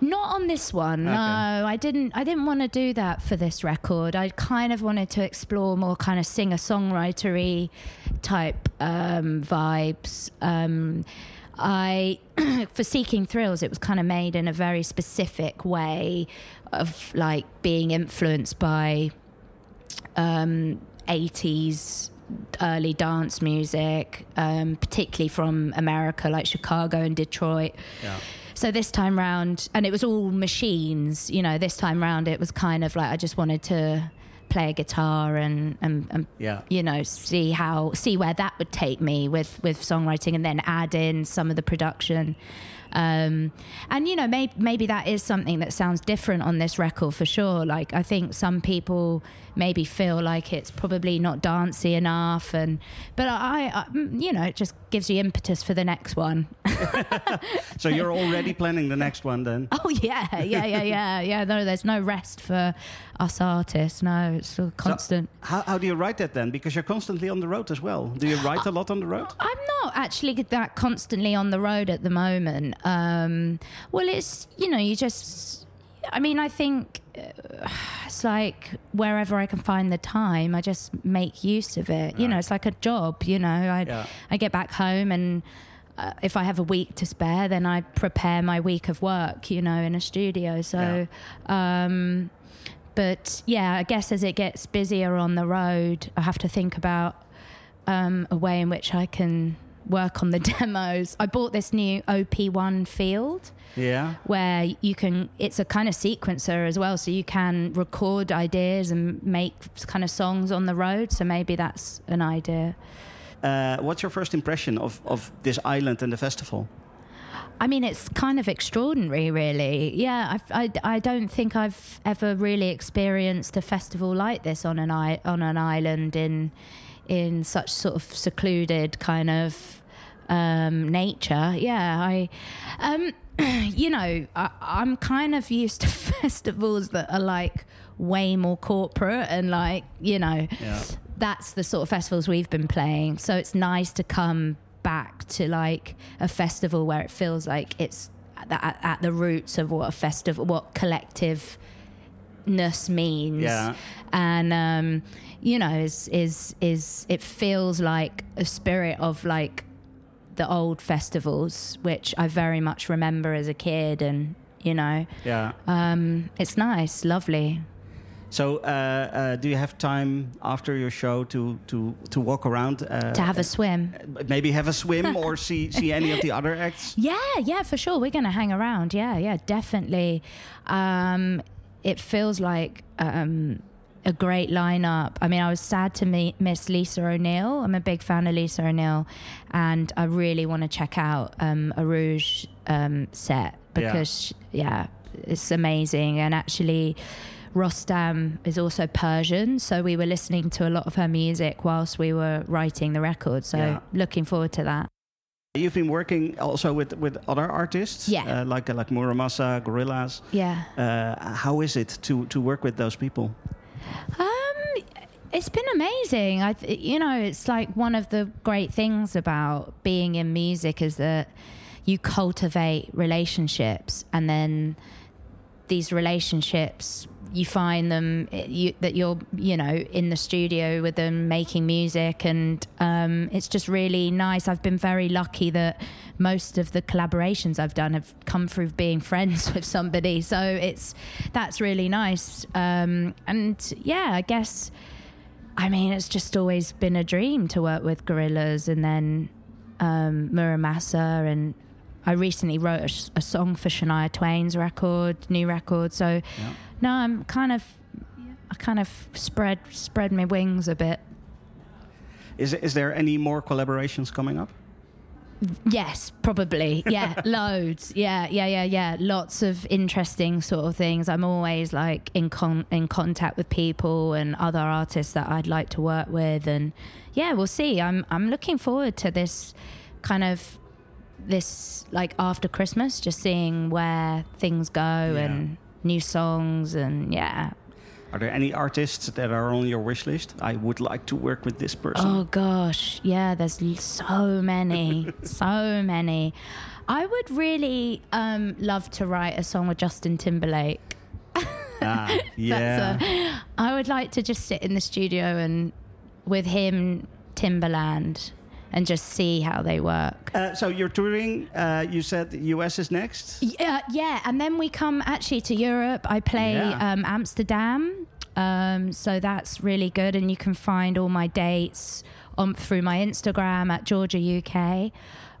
Not on this one. Okay. No, I didn't. I didn't want to do that for this record. I kind of wanted to explore more kind of singer songwritery type um, vibes. Um, I for seeking thrills, it was kind of made in a very specific way of like being influenced by um, 80s early dance music, um, particularly from America, like Chicago and Detroit. Yeah. So this time round, and it was all machines, you know, this time round it was kind of like I just wanted to play a guitar and, and, and Yeah. you know, see how, see where that would take me with, with songwriting and then add in some of the production. Um, and you know, maybe maybe that is something that sounds different on this record for sure. Like I think some people maybe feel like it's probably not dancey enough, and but I, I mm, you know, it just gives you impetus for the next one. So you're already planning the next one then? Oh yeah, yeah, yeah, yeah, yeah. No, there's no rest for us artists. No, it's all constant. How, how do you write that then? Because you're constantly on the road as well. Do you write a lot on the road? I'm not actually that constantly on the road at the moment. Um, well, it's you know you just. I mean, I think uh, it's like wherever I can find the time, I just make use of it. You know, it's like a job. You know, I Yeah. I get back home and. Uh, if I have a week to spare, then I prepare my week of work, you know, in a studio. So, um, but yeah, I guess as it gets busier on the road, I have to think about um, a way in which I can work on the demos. I bought this new OP1 field Yeah. where you can, it's a kind of sequencer as well. So you can record ideas and make kind of songs on the road. So maybe that's an idea. Uh, what's your first impression of, of this island and the festival? I mean, it's kind of extraordinary, really. Yeah, I, I, I don't think I've ever really experienced a festival like this on an I, on an island in in such sort of secluded kind of um, nature. Yeah, I, um, you know, I, I'm kind of used to festivals that are like way more corporate and like you know Yeah. that's the sort of festivals we've been playing. So it's nice to come back to like a festival where it feels like it's at the, at, at the roots of what a festival, what collectiveness means. Yeah. And um, you know, is is is it feels like a spirit of like the old festivals, which I very much remember as a kid, and you know, Yeah. um, it's nice, lovely. So, uh, uh, do you have time after your show to to to walk around? Uh, To have a swim. maybe have a swim or see see any of the other acts? Yeah, yeah, for sure. We're going to hang around. Yeah, yeah, definitely. Um, it feels like um, a great lineup. I mean, I was sad to meet, miss Lisa O'Neill. I'm a big fan of Lisa O'Neill, and I really want to check out um, a Rouge um, set because, yeah. it's amazing. And actually, Rostam is also Persian, so we were listening to a lot of her music whilst we were writing the record. So, Yeah. looking forward to that. You've been working also with with other artists, Yeah. uh, like like Muramasa, Gorillaz. Yeah. Uh, how is it to to work with those people? Um, it's been amazing. I, you know, it's like one of the great things about being in music is that you cultivate relationships, and then these relationships, you find them eh, you, that you're, you know, in the studio with them making music, and um, it's just really nice. I've been very lucky that most of the collaborations I've done have come through being friends with somebody, so it's that's really nice. Um, and yeah, I guess. I mean, it's just always been a dream to work with Gorillas and then um, Muramasa. And I recently wrote a song for Shania Twain's record, new record. So no, I'm kind of, I kind of spread spread my wings a bit. Is is there any more collaborations coming up? Yes, probably. Yeah, loads. Yeah, yeah, yeah, yeah. Lots of interesting sort of things. I'm always like in con- in contact with people and other artists that I'd like to work with, and yeah, we'll see. I'm I'm looking forward to this kind of this like after Christmas, just seeing where things go and new songs and yeah. Are there any artists that are on your wish list? I would like to work with this person. Oh gosh, yeah, there's so many, so many. I would really um, love to write a song with Justin Timberlake. Ah, yeah. That's a, I would like to just sit in the studio and with him, Timberland, and just see how they work. Uh, so you're touring. Uh, you said the US is next. Yeah, yeah, and then we come actually to Europe. I play Yeah. um, Amsterdam, um, so that's really good, and you can find all my dates on through my Instagram at Georgia UK.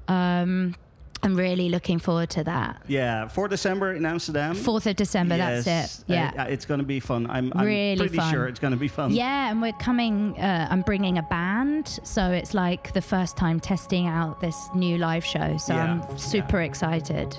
Um, I'm really looking forward to that. Yeah, 4 December in Amsterdam. 4th of December, that's it. Yeah. uh, it's going to be fun. I'm, I'm Really pretty fun. sure it's going to be fun. Yeah, and we're coming. Uh, I'm bringing a band, so it's like the first time testing out this new live show. So Yeah, I'm super excited.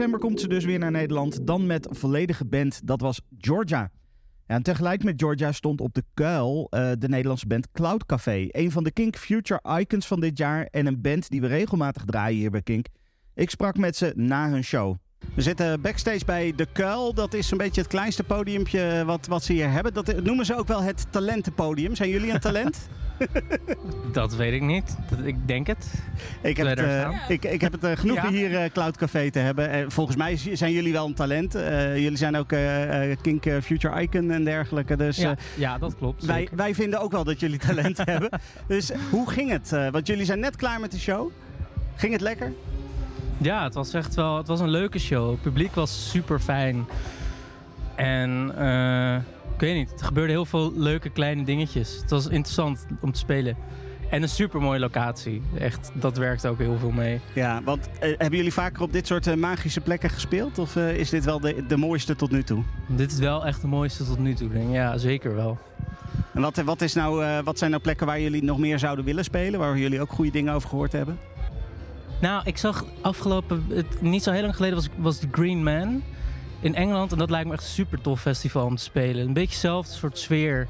December komt ze dus weer naar Nederland. Dan met volledige band. Dat was Georgia. En tegelijk met Georgia stond op de kuil eh, de Nederlandse band Cloud Café. Een van de Kink Future Icons van dit jaar. En een band die we regelmatig draaien hier bij Kink. Ik sprak met ze na hun show. We zitten backstage bij De Kuil. Dat is een beetje het kleinste podiumpje wat, wat ze hier hebben. Dat noemen ze ook wel het talentenpodium. Zijn jullie een talent? Dat weet ik niet. Dat, ik denk het. Ik heb het, staan? ik, ik heb het eh, genoegen Ja. hier eh, Cloud Café te hebben. Volgens mij zijn jullie wel een talent. Jullie zijn ook Kink Future Icon en dergelijke. Dus Ja, ja, dat klopt. wij, wij vinden ook wel dat jullie talent hebben. Dus hoe ging het? Want jullie zijn net klaar met de show. Ging het lekker? Ja, het was echt wel. Het was een leuke show. Het publiek was super fijn. En eh, ik weet niet, er gebeurden heel veel leuke kleine dingetjes. Het was interessant om te spelen. En een super mooie locatie. Echt, dat werkt ook heel veel mee. Ja, want eh, hebben jullie vaker op dit soort eh, magische plekken gespeeld? Of is dit wel de, de mooiste tot nu toe? Dit is wel echt de mooiste tot nu toe, denk ik. Ja, zeker wel. En wat, wat, is nou, wat zijn nou plekken waar jullie nog meer zouden willen spelen? Waar jullie ook goede dingen over gehoord hebben? Nou, ik zag afgelopen, het, niet zo heel lang geleden was, was The Green Man in Engeland. En dat lijkt me echt een super tof festival om te spelen. Een beetje hetzelfde soort sfeer,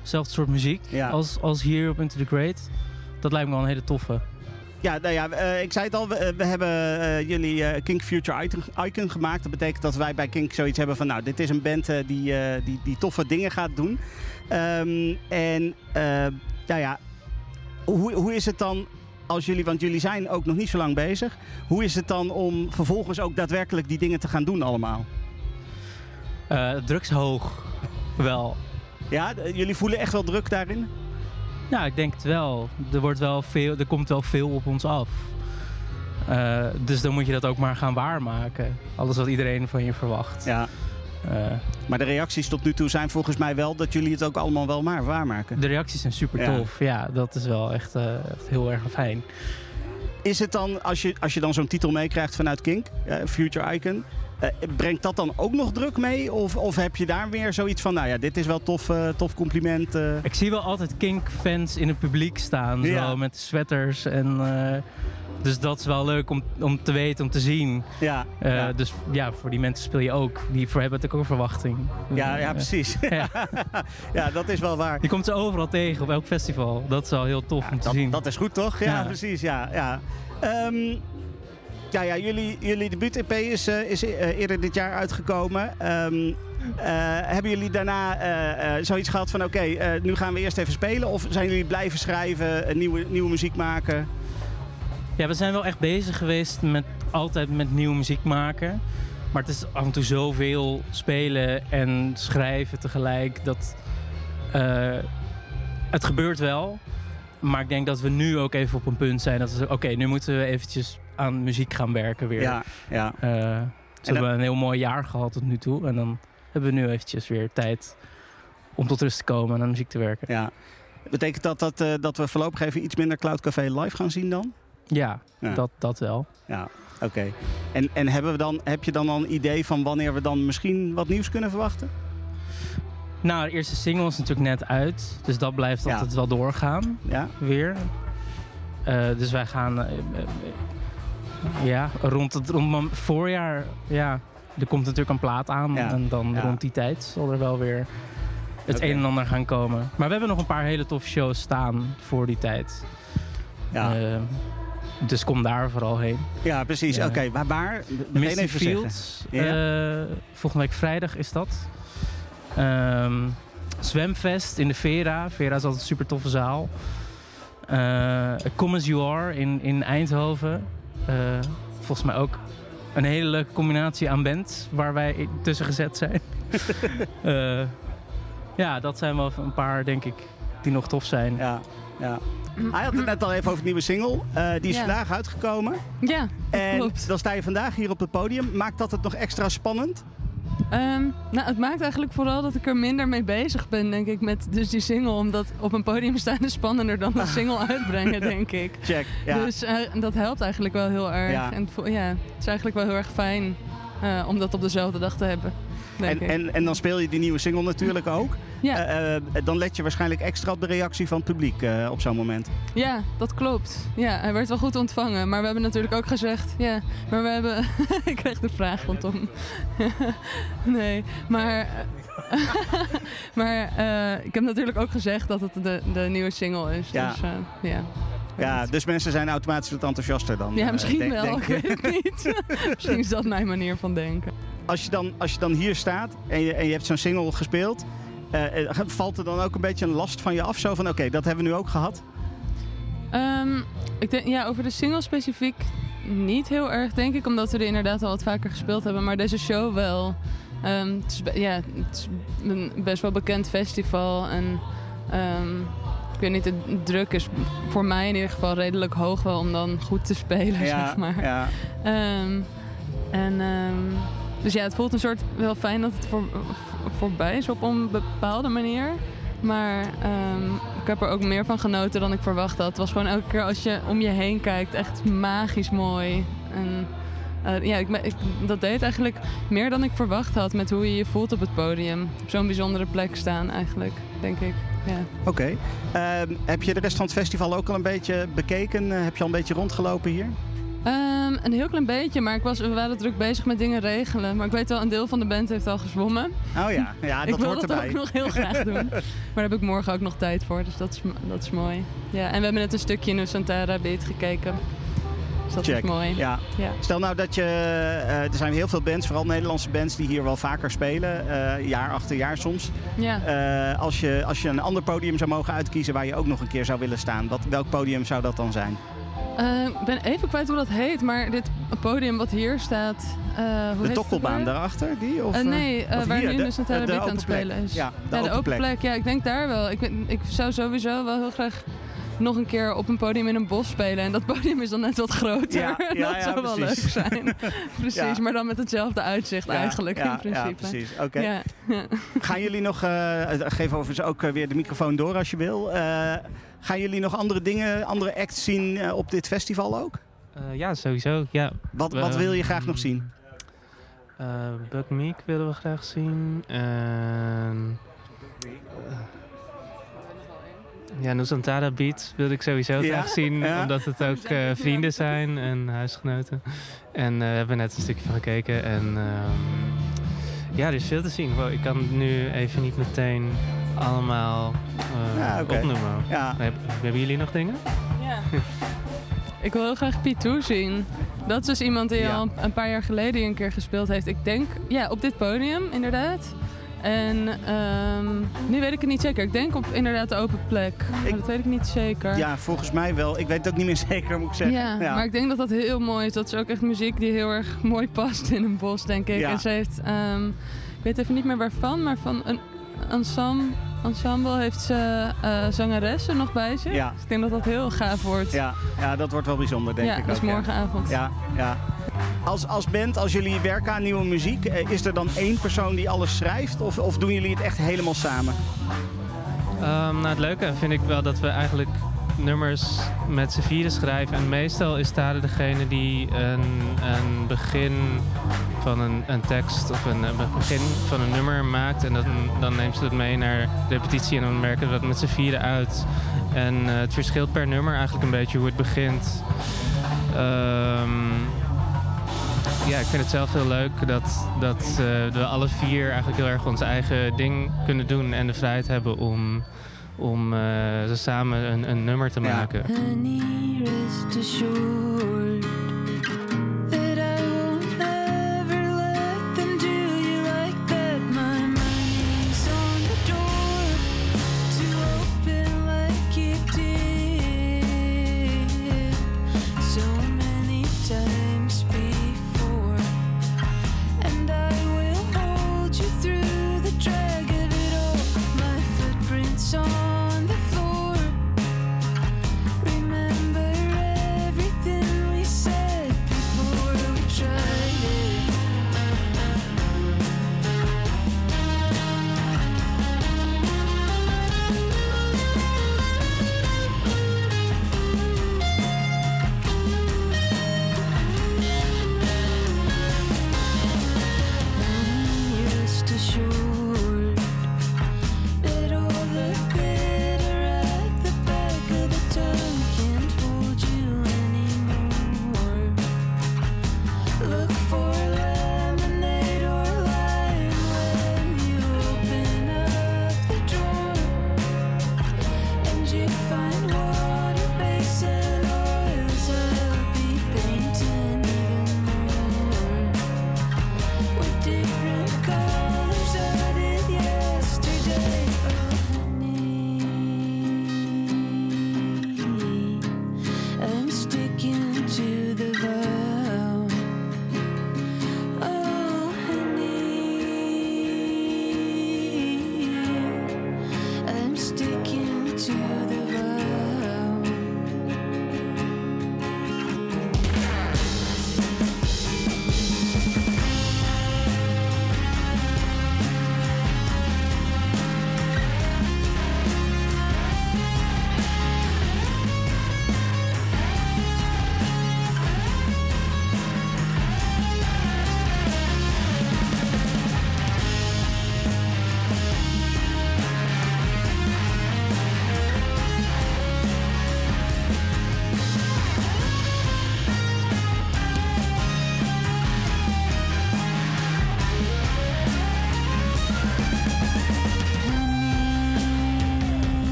hetzelfde soort muziek als, als hier op Into the Great. Dat lijkt me wel een hele toffe. Ja, nou ja, eh, ik zei het al, we, eh, we hebben eh, jullie eh, Kink Future Icon, Icon gemaakt. Dat betekent dat wij bij Kink zoiets hebben van, nou, dit is een band die, die, die toffe dingen gaat doen. Ehm, en, nou ja, hoe, hoe is het dan als jullie, want jullie zijn ook nog niet zo lang bezig. Hoe is het dan om vervolgens ook daadwerkelijk die dingen te gaan doen allemaal? Eh drugs hoog, wel. Ja, jullie voelen echt wel druk daarin? Ja, ik denk het wel. Er, wordt wel veel, er komt wel veel op ons af. Eh, dus dan moet je dat ook maar gaan waarmaken. Alles wat iedereen van je verwacht. Ja. Maar de reacties tot nu toe zijn volgens mij wel dat jullie het ook allemaal wel maar waarmaken. De reacties zijn super tof. Ja, dat is wel echt, eh, echt heel erg fijn. Is het dan, als je, als je dan zo'n titel meekrijgt vanuit Kink, eh, Future Icon, eh, brengt dat dan ook nog druk mee? Of, of heb je daar weer zoiets van, nou ja, dit is wel tof, eh, tof compliment? eh. Ik zie wel altijd Kink-fans in het publiek staan. Ja. Zo, met sweaters. En, eh, dus dat is wel leuk om, om te weten, om te zien. Ja, Eh, ja. Dus ja, voor die mensen speel je ook. Die voor hebben natuurlijk ook een verwachting. Ja, ja, Eh, precies. Ja. ja, dat is wel waar. Je komt ze overal tegen op elk festival. Dat is wel heel tof om te zien. Dat is goed toch? Ja, Ja. precies. Ja, ja. Ehm, ja, jullie, jullie debuut-EP is, eh, is eh, eerder dit jaar uitgekomen. Eh, hebben jullie daarna zoiets gehad van oké, nu gaan we eerst even spelen? Of zijn jullie blijven schrijven, nieuwe, nieuwe muziek maken? Ja, we zijn wel echt bezig geweest met altijd met nieuwe muziek maken. Maar het is af en toe zoveel spelen en schrijven tegelijk dat het gebeurt wel. Maar ik denk dat we nu ook even op een punt zijn dat we oké, nu moeten we eventjes aan muziek gaan werken weer. Ja, ja. Eh, dus En we hebben een heel mooi jaar gehad tot nu toe. En dan hebben we nu eventjes weer tijd om tot rust te komen en aan muziek te werken. Ja. Betekent dat dat, eh, dat we voorlopig even iets minder Cloud Café live gaan zien dan? Ja, Ja. Dat, dat wel. Ja, oké. En, en hebben we dan, heb je dan al een idee van wanneer we dan misschien wat nieuws kunnen verwachten? Nou, de eerste single is natuurlijk net uit. Dus dat blijft Ja. altijd wel doorgaan. Ja. Weer. Eh, dus wij gaan... eh, eh, eh, ja, rond het rond voorjaar... Ja, er komt natuurlijk een plaat aan. Ja. En dan Ja. rond die tijd zal er wel weer het een en ander gaan komen. Maar we hebben nog een paar hele toffe shows staan voor die tijd. Ja. Eh, dus kom daar vooral heen. Ja, precies. Ja. Oké, waar? waar? Misty even Fields. eh, volgende week vrijdag is dat. Ehm, zwemfest in de Vera. Vera is altijd een super toffe zaal. Eh Come As You Are in, in Eindhoven. Eh, volgens mij ook een hele leuke combinatie aan bands waar wij tussen gezet zijn. Eh, ja, dat zijn wel een paar, denk ik, die nog tof zijn. Ja, ja. Hij had het net al even over het nieuwe single. Eh, die is Ja. vandaag uitgekomen. Ja, En klopt. dan sta je vandaag hier op het podium. Maakt dat het nog extra spannend? Ehm, nou, het maakt eigenlijk vooral dat ik er minder mee bezig ben, denk ik, met dus die single. Omdat op een podium staan is spannender dan een single uitbrengen, denk ik. Check, ja. Dus eh, dat helpt eigenlijk wel heel erg. Ja. En ja, het is eigenlijk wel heel erg fijn eh, om dat op dezelfde dag te hebben. En, en, en dan speel je die nieuwe single natuurlijk ook. Ja. Eh, eh, dan let je waarschijnlijk extra op de reactie van het publiek eh, op zo'n moment. Ja, dat klopt. Ja, hij werd wel goed ontvangen. Maar we hebben natuurlijk ook gezegd... Ja, maar we hebben... ik kreeg de vraag rondom. nee, maar... maar ik heb natuurlijk ook gezegd dat het de, de nieuwe single is. Ja. Dus, ja. Ja, dus mensen zijn automatisch wat enthousiaster dan. Ja, eh, misschien wel. denk Ik weet het niet. misschien is dat mijn manier van denken. Als je dan, als je dan hier staat en je, en je hebt zo'n single gespeeld, eh, eh, valt er dan ook een beetje een last van je af? Zo van, oké, dat hebben we nu ook gehad. Ehm, ik denk, ja, over de single specifiek niet heel erg, denk ik. Omdat we er inderdaad al wat vaker gespeeld hebben. Maar deze show wel. Ehm, het, is, ja, het is een best wel bekend festival. En ehm, ik weet niet, de druk is voor mij in ieder geval redelijk hoog wel om dan goed te spelen, Ja, zeg maar. ja. Ehm, en, ehm, dus ja, het voelt een soort wel fijn dat het voor, voorbij is op een bepaalde manier. Maar ehm, ik heb er ook meer van genoten dan ik verwacht had. Het was gewoon elke keer als je om je heen kijkt echt magisch mooi. En eh, ja, ik, ik, dat deed eigenlijk meer dan ik verwacht had met hoe je je voelt op het podium. Op zo'n bijzondere plek staan eigenlijk, denk ik. Ja. Oké. Ehm, heb je de rest van het festival ook al een beetje bekeken? Eh, heb je al een beetje rondgelopen hier? Ehm, een heel klein beetje, maar ik was, we waren druk bezig met dingen regelen. Maar ik weet wel, een deel van de band heeft al gezwommen. Oh ja, ja ik dat wil hoort dat erbij. ook nog heel graag doen. Maar daar heb ik morgen ook nog tijd voor, dus dat is, dat is mooi. Ja, en we hebben net een stukje in Santara Beat gekeken. Dus dat Check. is mooi. Ja. Ja. Stel nou dat je... eh, er zijn heel veel bands, vooral Nederlandse bands, die hier wel vaker spelen. eh, jaar achter jaar soms. Ja. Eh, als, je, als je een ander podium zou mogen uitkiezen waar je ook nog een keer zou willen staan. Wat, welk podium zou dat dan zijn? Ik ben even kwijt hoe dat heet, maar dit podium wat hier staat... de tokkelbaan daarachter? Die, of, nee, of waar hier, nu de- de de Beat aan het spelen is. Ja, de Ja, open plek. Ja, ik denk daar wel. Ik, ik zou sowieso wel heel graag nog een keer op een podium in een bos spelen. En dat podium is dan net wat groter. Ja, ja, dat ja, zou wel leuk precies. zijn. precies, Ja. maar dan met hetzelfde uitzicht Ja, eigenlijk ja, in ja, principe. precies. Oké. Ja, ja. Gaan jullie nog, eh, geef overigens ook eh, weer de microfoon door als je wil. Eh, gaan jullie nog andere dingen, andere acts zien op dit festival ook? Eh, ja, sowieso. Ja. Wat, wat wil je graag nog zien? Eh Buck Meek willen we graag zien. En... eh, ja, Nusantara Beat wilde ik sowieso Ja? graag zien. Ja? Omdat het ook eh, vrienden zijn en huisgenoten. En eh, we hebben net een stukje van gekeken. En ehm, ja, er is veel te zien. Wow, ik kan het nu even niet meteen allemaal eh, Ja, opnoemen. Ja. Heb- hebben jullie nog dingen? Ja. Ik wil heel graag P2 zien. Dat is dus iemand die Ja. al een paar jaar geleden een keer gespeeld heeft. Ik denk, ja, op dit podium inderdaad. En ehm, nu weet ik het niet zeker. Ik denk op inderdaad de open plek. Maar dat weet ik niet zeker. Ja, volgens mij wel. Ik weet het ook niet meer zeker, moet ik zeggen. Ja, maar ik denk dat dat heel mooi is. Dat is ook echt muziek die heel erg mooi past in een bos, denk ik. Ja. En ze heeft, ehm, ik weet even niet meer waarvan, maar van een ensemble, ensemble heeft ze eh zangeressen nog bij zich. Ja. Dus ik denk dat dat heel gaaf wordt. Ja, ja, dat wordt wel bijzonder, denk Ja, ik is ook, ja. morgenavond. Ja, ja. Als, als band, als jullie werken aan nieuwe muziek, eh, is er dan één persoon die alles schrijft? Of, of doen jullie het echt helemaal samen? Ehm, nou, het leuke vind ik wel dat we eigenlijk nummers met z'n vieren schrijven. En meestal is Tade degene die een, een begin van een, een tekst of een, een begin van een nummer maakt. En dan, neemt ze dat mee naar repetitie en dan werken we dat met z'n vieren uit. En eh, het verschilt per nummer eigenlijk een beetje hoe het begint. Ehm, ja, ik vind het zelf heel leuk dat, dat eh, we alle vier eigenlijk heel erg ons eigen ding kunnen doen en de vrijheid hebben om, om eh, zo samen een, een nummer te maken. Honey,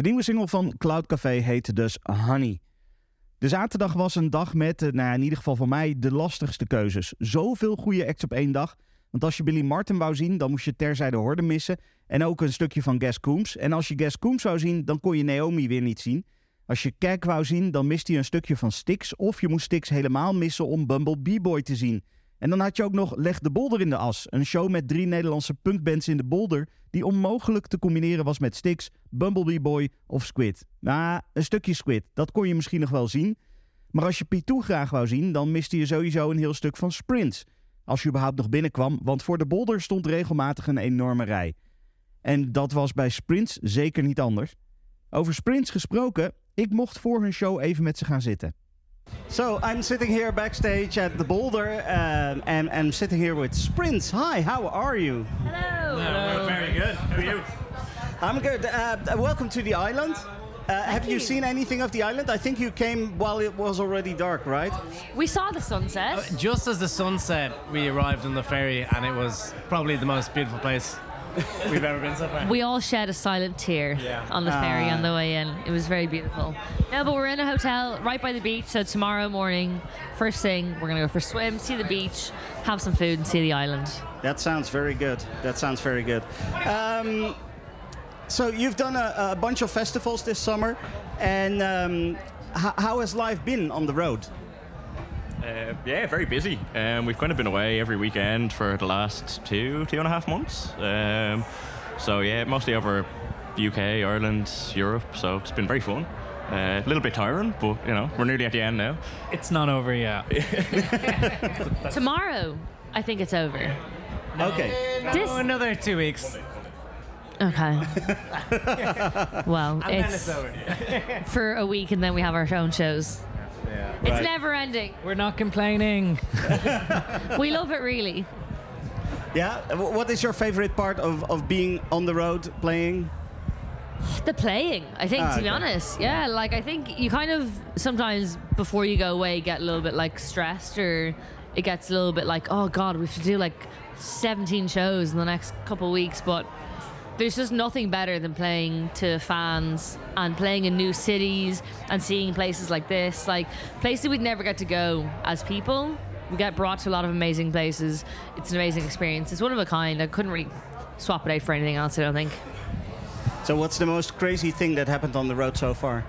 De nieuwe single van Cloud Café heette dus Honey. De zaterdag was een dag met, eh, nou ja, in ieder geval voor mij, de lastigste keuzes. Zoveel goede acts op één dag. Want als je Billy Martin wou zien, dan moest je terzijde Horde missen. En ook een stukje van Gas Coombs. En als je Gas Coombs wou zien, dan kon je Naomi weer niet zien. Als je Kek wou zien, dan miste je een stukje van Styx. Of je moest Styx helemaal missen om Bumble B-Boy te zien. En dan had je ook nog Leg de Bolder in de As. Een show met drie Nederlandse punkbands in de Bolder... die onmogelijk te combineren was met Styx, Bumblebee Boy of Squid. Nou, een stukje Squid, dat kon je misschien nog wel zien. Maar als je P2 graag wou zien, dan miste je sowieso een heel stuk van Sprints. Als je überhaupt nog binnenkwam, want voor de Bolder stond regelmatig een enorme rij. En dat was bij Sprints zeker niet anders. Over Sprints gesproken, ik mocht voor hun show even met ze gaan zitten. So I'm sitting here backstage at the Boulder, um, and and I'm sitting here with Sprints. Hi, how are you? Hello. we're very good. How are you? I'm good. Uh, welcome to the island. Uh, have you, you. seen anything of the island? I think you came while it was already dark, right? We saw the sunset. Just as the sun set, we arrived on the ferry, and it was probably the most beautiful place we've ever been so far. We all shed a silent tear Yeah. on the ferry Ah. on the way in. It was very beautiful. No, but we're in a hotel right by the beach. So tomorrow morning, first thing, we're gonna go for a swim, see the beach, have some food, and see the island. That sounds very good. That sounds very good. Um, so you've done a, a bunch of festivals this summer, and um, h- how has life been on the road? Uh, yeah, very busy. Um, we've kind of been away every weekend for the last two, two and a half months. Um, so yeah, mostly over UK, Ireland, Europe. So it's been very fun. Uh, a little bit tiring, but you know we're nearly at the end now. It's not over yet. Tomorrow, I think it's over. Okay. This- another two weeks. Okay. well, And then it's, it's over. for a week, and then we have our own shows. It's Right. never ending. We're not complaining. We love it really. Yeah. What is your favorite part of, of being on the road playing? The playing, I think, Ah, to be okay. honest. Yeah, like I think you kind of sometimes before you go away get a little bit like stressed or it gets a little bit like, oh God, we have to do like 17 shows in the next couple of weeks. But there's just nothing better than playing to fans and playing in new cities and seeing places like this, like places we'd never get to go as people. We get brought to a lot of amazing places. It's an amazing experience. It's one of a kind. I couldn't really swap it out for anything else, I don't think. So what's the most crazy thing that happened on the road so far?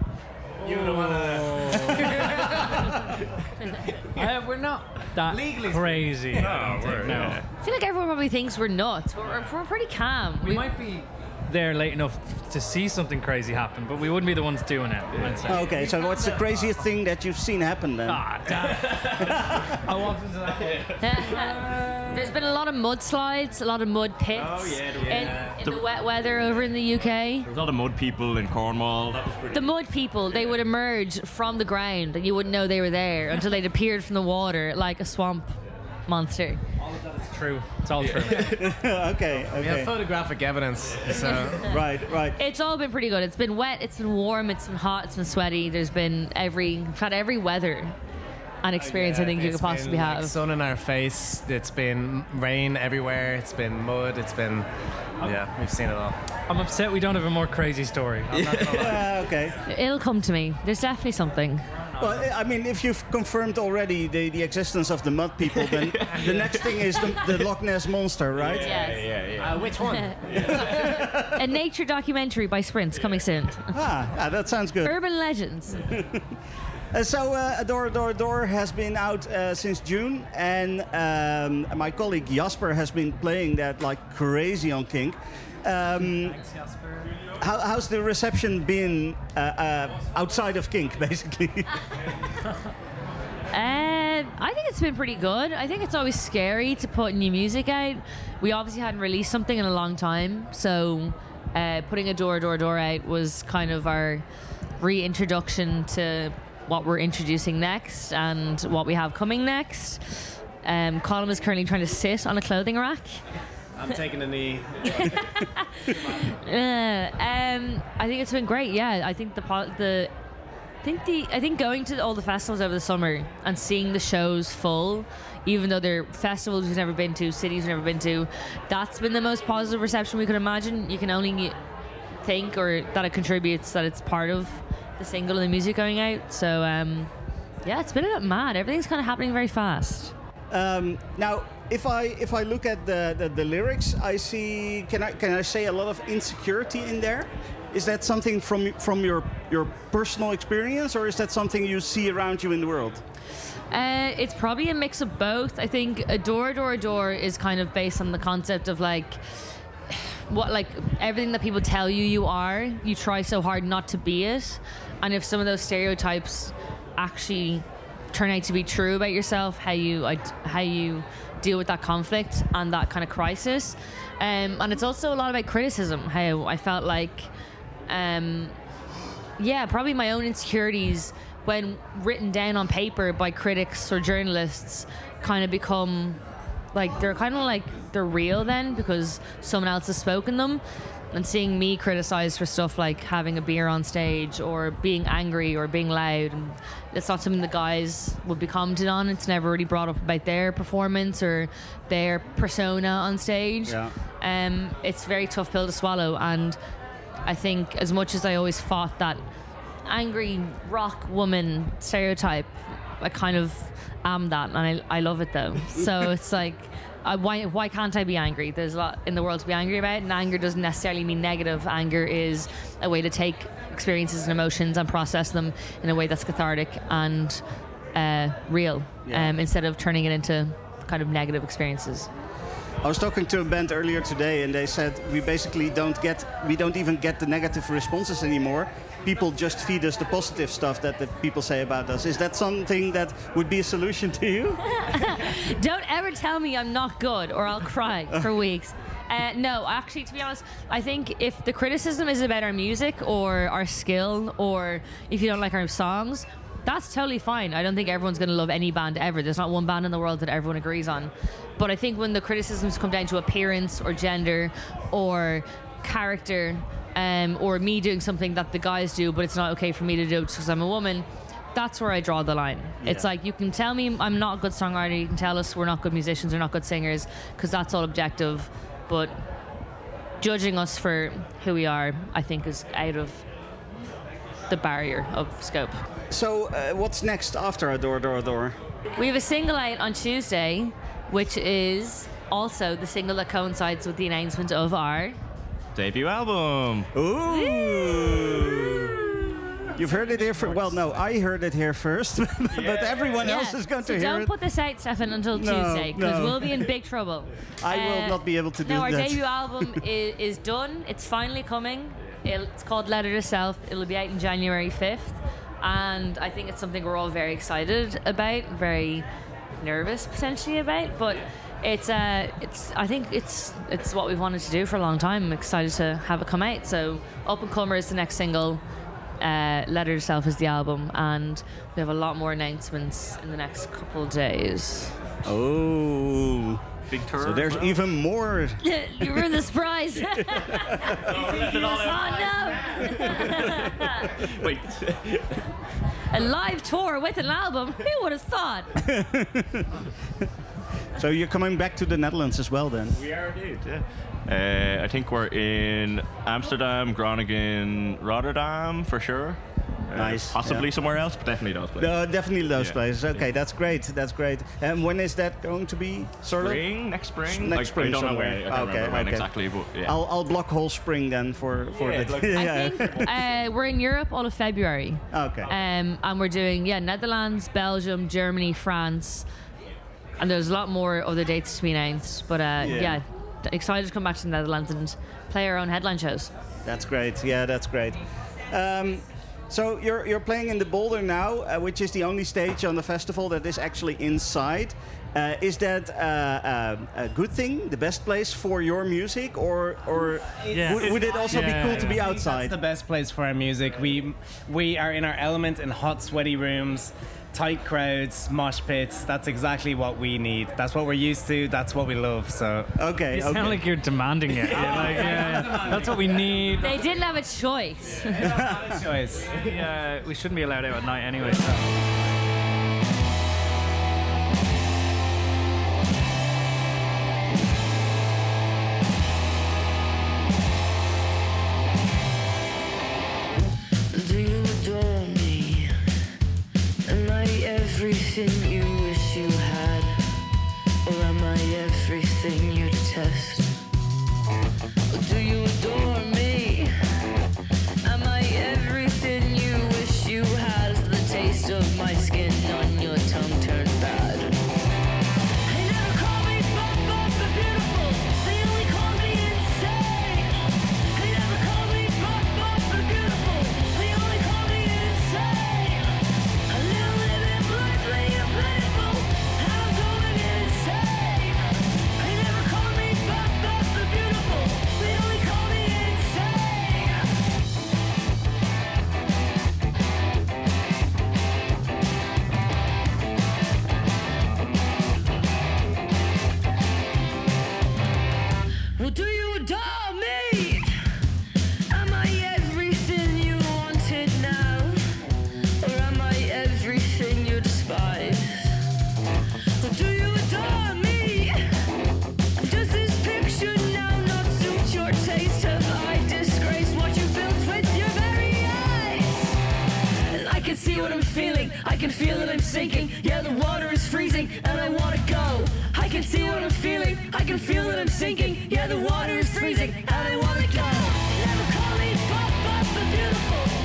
You don't want Uh, we're not that crazy. Oh, no, we're- no. yeah. I feel like everyone probably thinks we're nuts, we're, we're pretty calm. We might be there late enough to see something crazy happen, but we wouldn't be the ones doing it. I'd. Okay, so what's the craziest thing that you've seen happen then? Ah, I walked into that. There's been a lot of mudslides, a lot of mud pits. Oh, yeah, the- in, yeah. in the wet weather over in the UK. There's a lot of mud people in Cornwall. That was pretty. The mud people, they would emerge from the ground and you wouldn't know they were there until they'd appeared from the water like a swamp monster. It's true. It's all true. okay, We have okay. photographic evidence. So right, right. It's all been pretty good. It's been wet, it's been warm, it's been hot, it's been sweaty. There's been every, we've had every weather and experience I think you could possibly been, like, have. sun in our face. It's been rain everywhere. It's been mud. It's been yeah. We've seen it all. I'm upset we don't have a more crazy story. I'm not gonna lie. Yeah, okay. It'll come to me. There's definitely something. Well, I mean, if you've confirmed already the, the existence of the mud people, then the next thing is the, the Loch Ness monster, right? Yes. yeah, yeah. Uh, which one? a nature documentary by Sprints coming soon. Ah, ah, that sounds good. Urban legends. Uh, so, uh, Adore, Adore, Adore has been out uh, since June, and um, my colleague Jasper has been playing that like crazy on Kink. Um, how, how's the reception been uh, uh, outside of Kink, basically? Um, I think it's been pretty good. I think it's always scary to put new music out. We obviously hadn't released something in a long time, so uh, putting a door, door, door out was kind of our reintroduction to what we're introducing next and what we have coming next. Um, Colin is currently trying to sit on a clothing rack. I'm taking a knee. Uh, um, I think it's been great. Yeah, I think the po- the I think the I think going to all the festivals over the summer and seeing the shows full, even though they're festivals we've never been to, cities we've never been to, that's been the most positive reception we could imagine. You can only think or that it contributes that it's part of the single and the music going out. So um, yeah, it's been a bit mad. Everything's kind of happening very fast. Um, now, if I if I look at the, the, the lyrics, I see can I can I say a lot of insecurity in there? Is that something from from your your personal experience, or is that something you see around you in the world? Uh, it's probably a mix of both. I think Adore, Adore, Adore is kind of based on the concept of like what like everything that people tell you you are, you try so hard not to be it. And if some of those stereotypes actually turn out to be true about yourself, how you how you deal with that conflict and that kind of crisis. Um, and it's also a lot about criticism. How I felt like um, yeah, probably my own insecurities when written down on paper by critics or journalists kind of become like they're kind of like they're real then because someone else has spoken them and seeing me criticized for stuff like having a beer on stage or being angry or being loud and it's not something the guys would be commented on it's never really brought up about their performance or their persona on stage Yeah. um, it's a very tough pill to swallow and I think as much as I always fought that angry rock woman stereotype, I kind of am that, and I, I love it though. So it's like, uh, why why can't I be angry? There's a lot in the world to be angry about, and anger doesn't necessarily mean negative. Anger is a way to take experiences and emotions and process them in a way that's cathartic and uh, real, Yeah. um, instead of turning it into kind of negative experiences. I was talking to a band earlier today, and they said we basically don't get, we don't even get the negative responses anymore. People just feed us the positive stuff that the people say about us. Is that something that would be a solution to you? Don't ever tell me I'm not good or I'll cry for weeks. Uh, no, actually, to be honest, I think if the criticism is about our music or our skill or if you don't like our songs, that's totally fine. I don't think everyone's going to love any band ever. There's not one band in the world that everyone agrees on. But I think when the criticisms come down to appearance or gender or character um, or me doing something that the guys do, but it's not okay for me to do it because I'm a woman, that's where I draw the line. It's like you can tell me I'm not a good songwriter, you can tell us we're not good musicians or not good singers, because that's all objective. But judging us for who we are, I think, is out of the barrier of scope. So, uh, what's next after Adore, Adore, Adore? We have a single out on Tuesday, which is also the single that coincides with the announcement of our Debut album. Ooh. You've heard it here first. Well, no, I heard it here first, but everyone else is going so to hear it. don't put this out, Stefan, until No, Tuesday because no. we'll be in big trouble. I will Uh, not be able to do no, our that. debut album is, is done. It's finally coming. It's called Letter to Self. It'll be out in January 5th. And I think it's something we're all very excited about, very nervous potentially about. But it's, uh, it's. I think it's it's what we've wanted to do for a long time. I'm excited to have it come out. So Up and Comer is the next single. Uh, Letter to Self is the album, and we have a lot more announcements in the next couple of days. Oh. Big tour. So there's even more. you ruined the surprise. oh no! Wait. A live tour with an album. Who would have thought? So you're coming back to the Netherlands as well, then? We are indeed, yeah. Uh, I think we're in Amsterdam, Groningen, Rotterdam for sure. Uh, Nice, Possibly yeah. somewhere else, but definitely those places. No, definitely those Yeah. places. Okay, that's great. That's great. And when is that going to be? Sort Spring, of next spring. Next Like, spring. I don't know somewhere. when. I can't okay, remember when okay. exactly, but yeah. I'll, I'll block whole spring then for for Yeah, the. like- I think uh, we're in Europe all of February. Okay. Um, and we're doing yeah Netherlands, Belgium, Germany, France, and there's a lot more other dates to be announced. But uh, Yeah. yeah. excited to come back to the Netherlands and play our own headline shows. That's great. Yeah, that's great. Um, so you're you're playing in the Boulder now, uh, which is the only stage on the festival that is actually inside. Uh, is that uh, uh, a good thing, the best place for your music, or or would, would it also be cool to be I think outside? That's the best place for our music. We we are in our element in hot, sweaty rooms, tight crowds, mosh pits. That's exactly what we need. That's what we're used to. That's what we love. So okay, You sound like you're demanding it. You're like, yeah, yeah, that's what we need. They didn't have a choice. choice. Yeah, we shouldn't be allowed out at night anyway. So. Everything you detest? Or do you adore me? What I'm feeling. I can feel that I'm sinking. Yeah, the water is freezing, and I want to go. I can see what I'm feeling. I can feel that I'm sinking. Yeah, the water is freezing, and I want to go. Never call me Bob the Beautiful.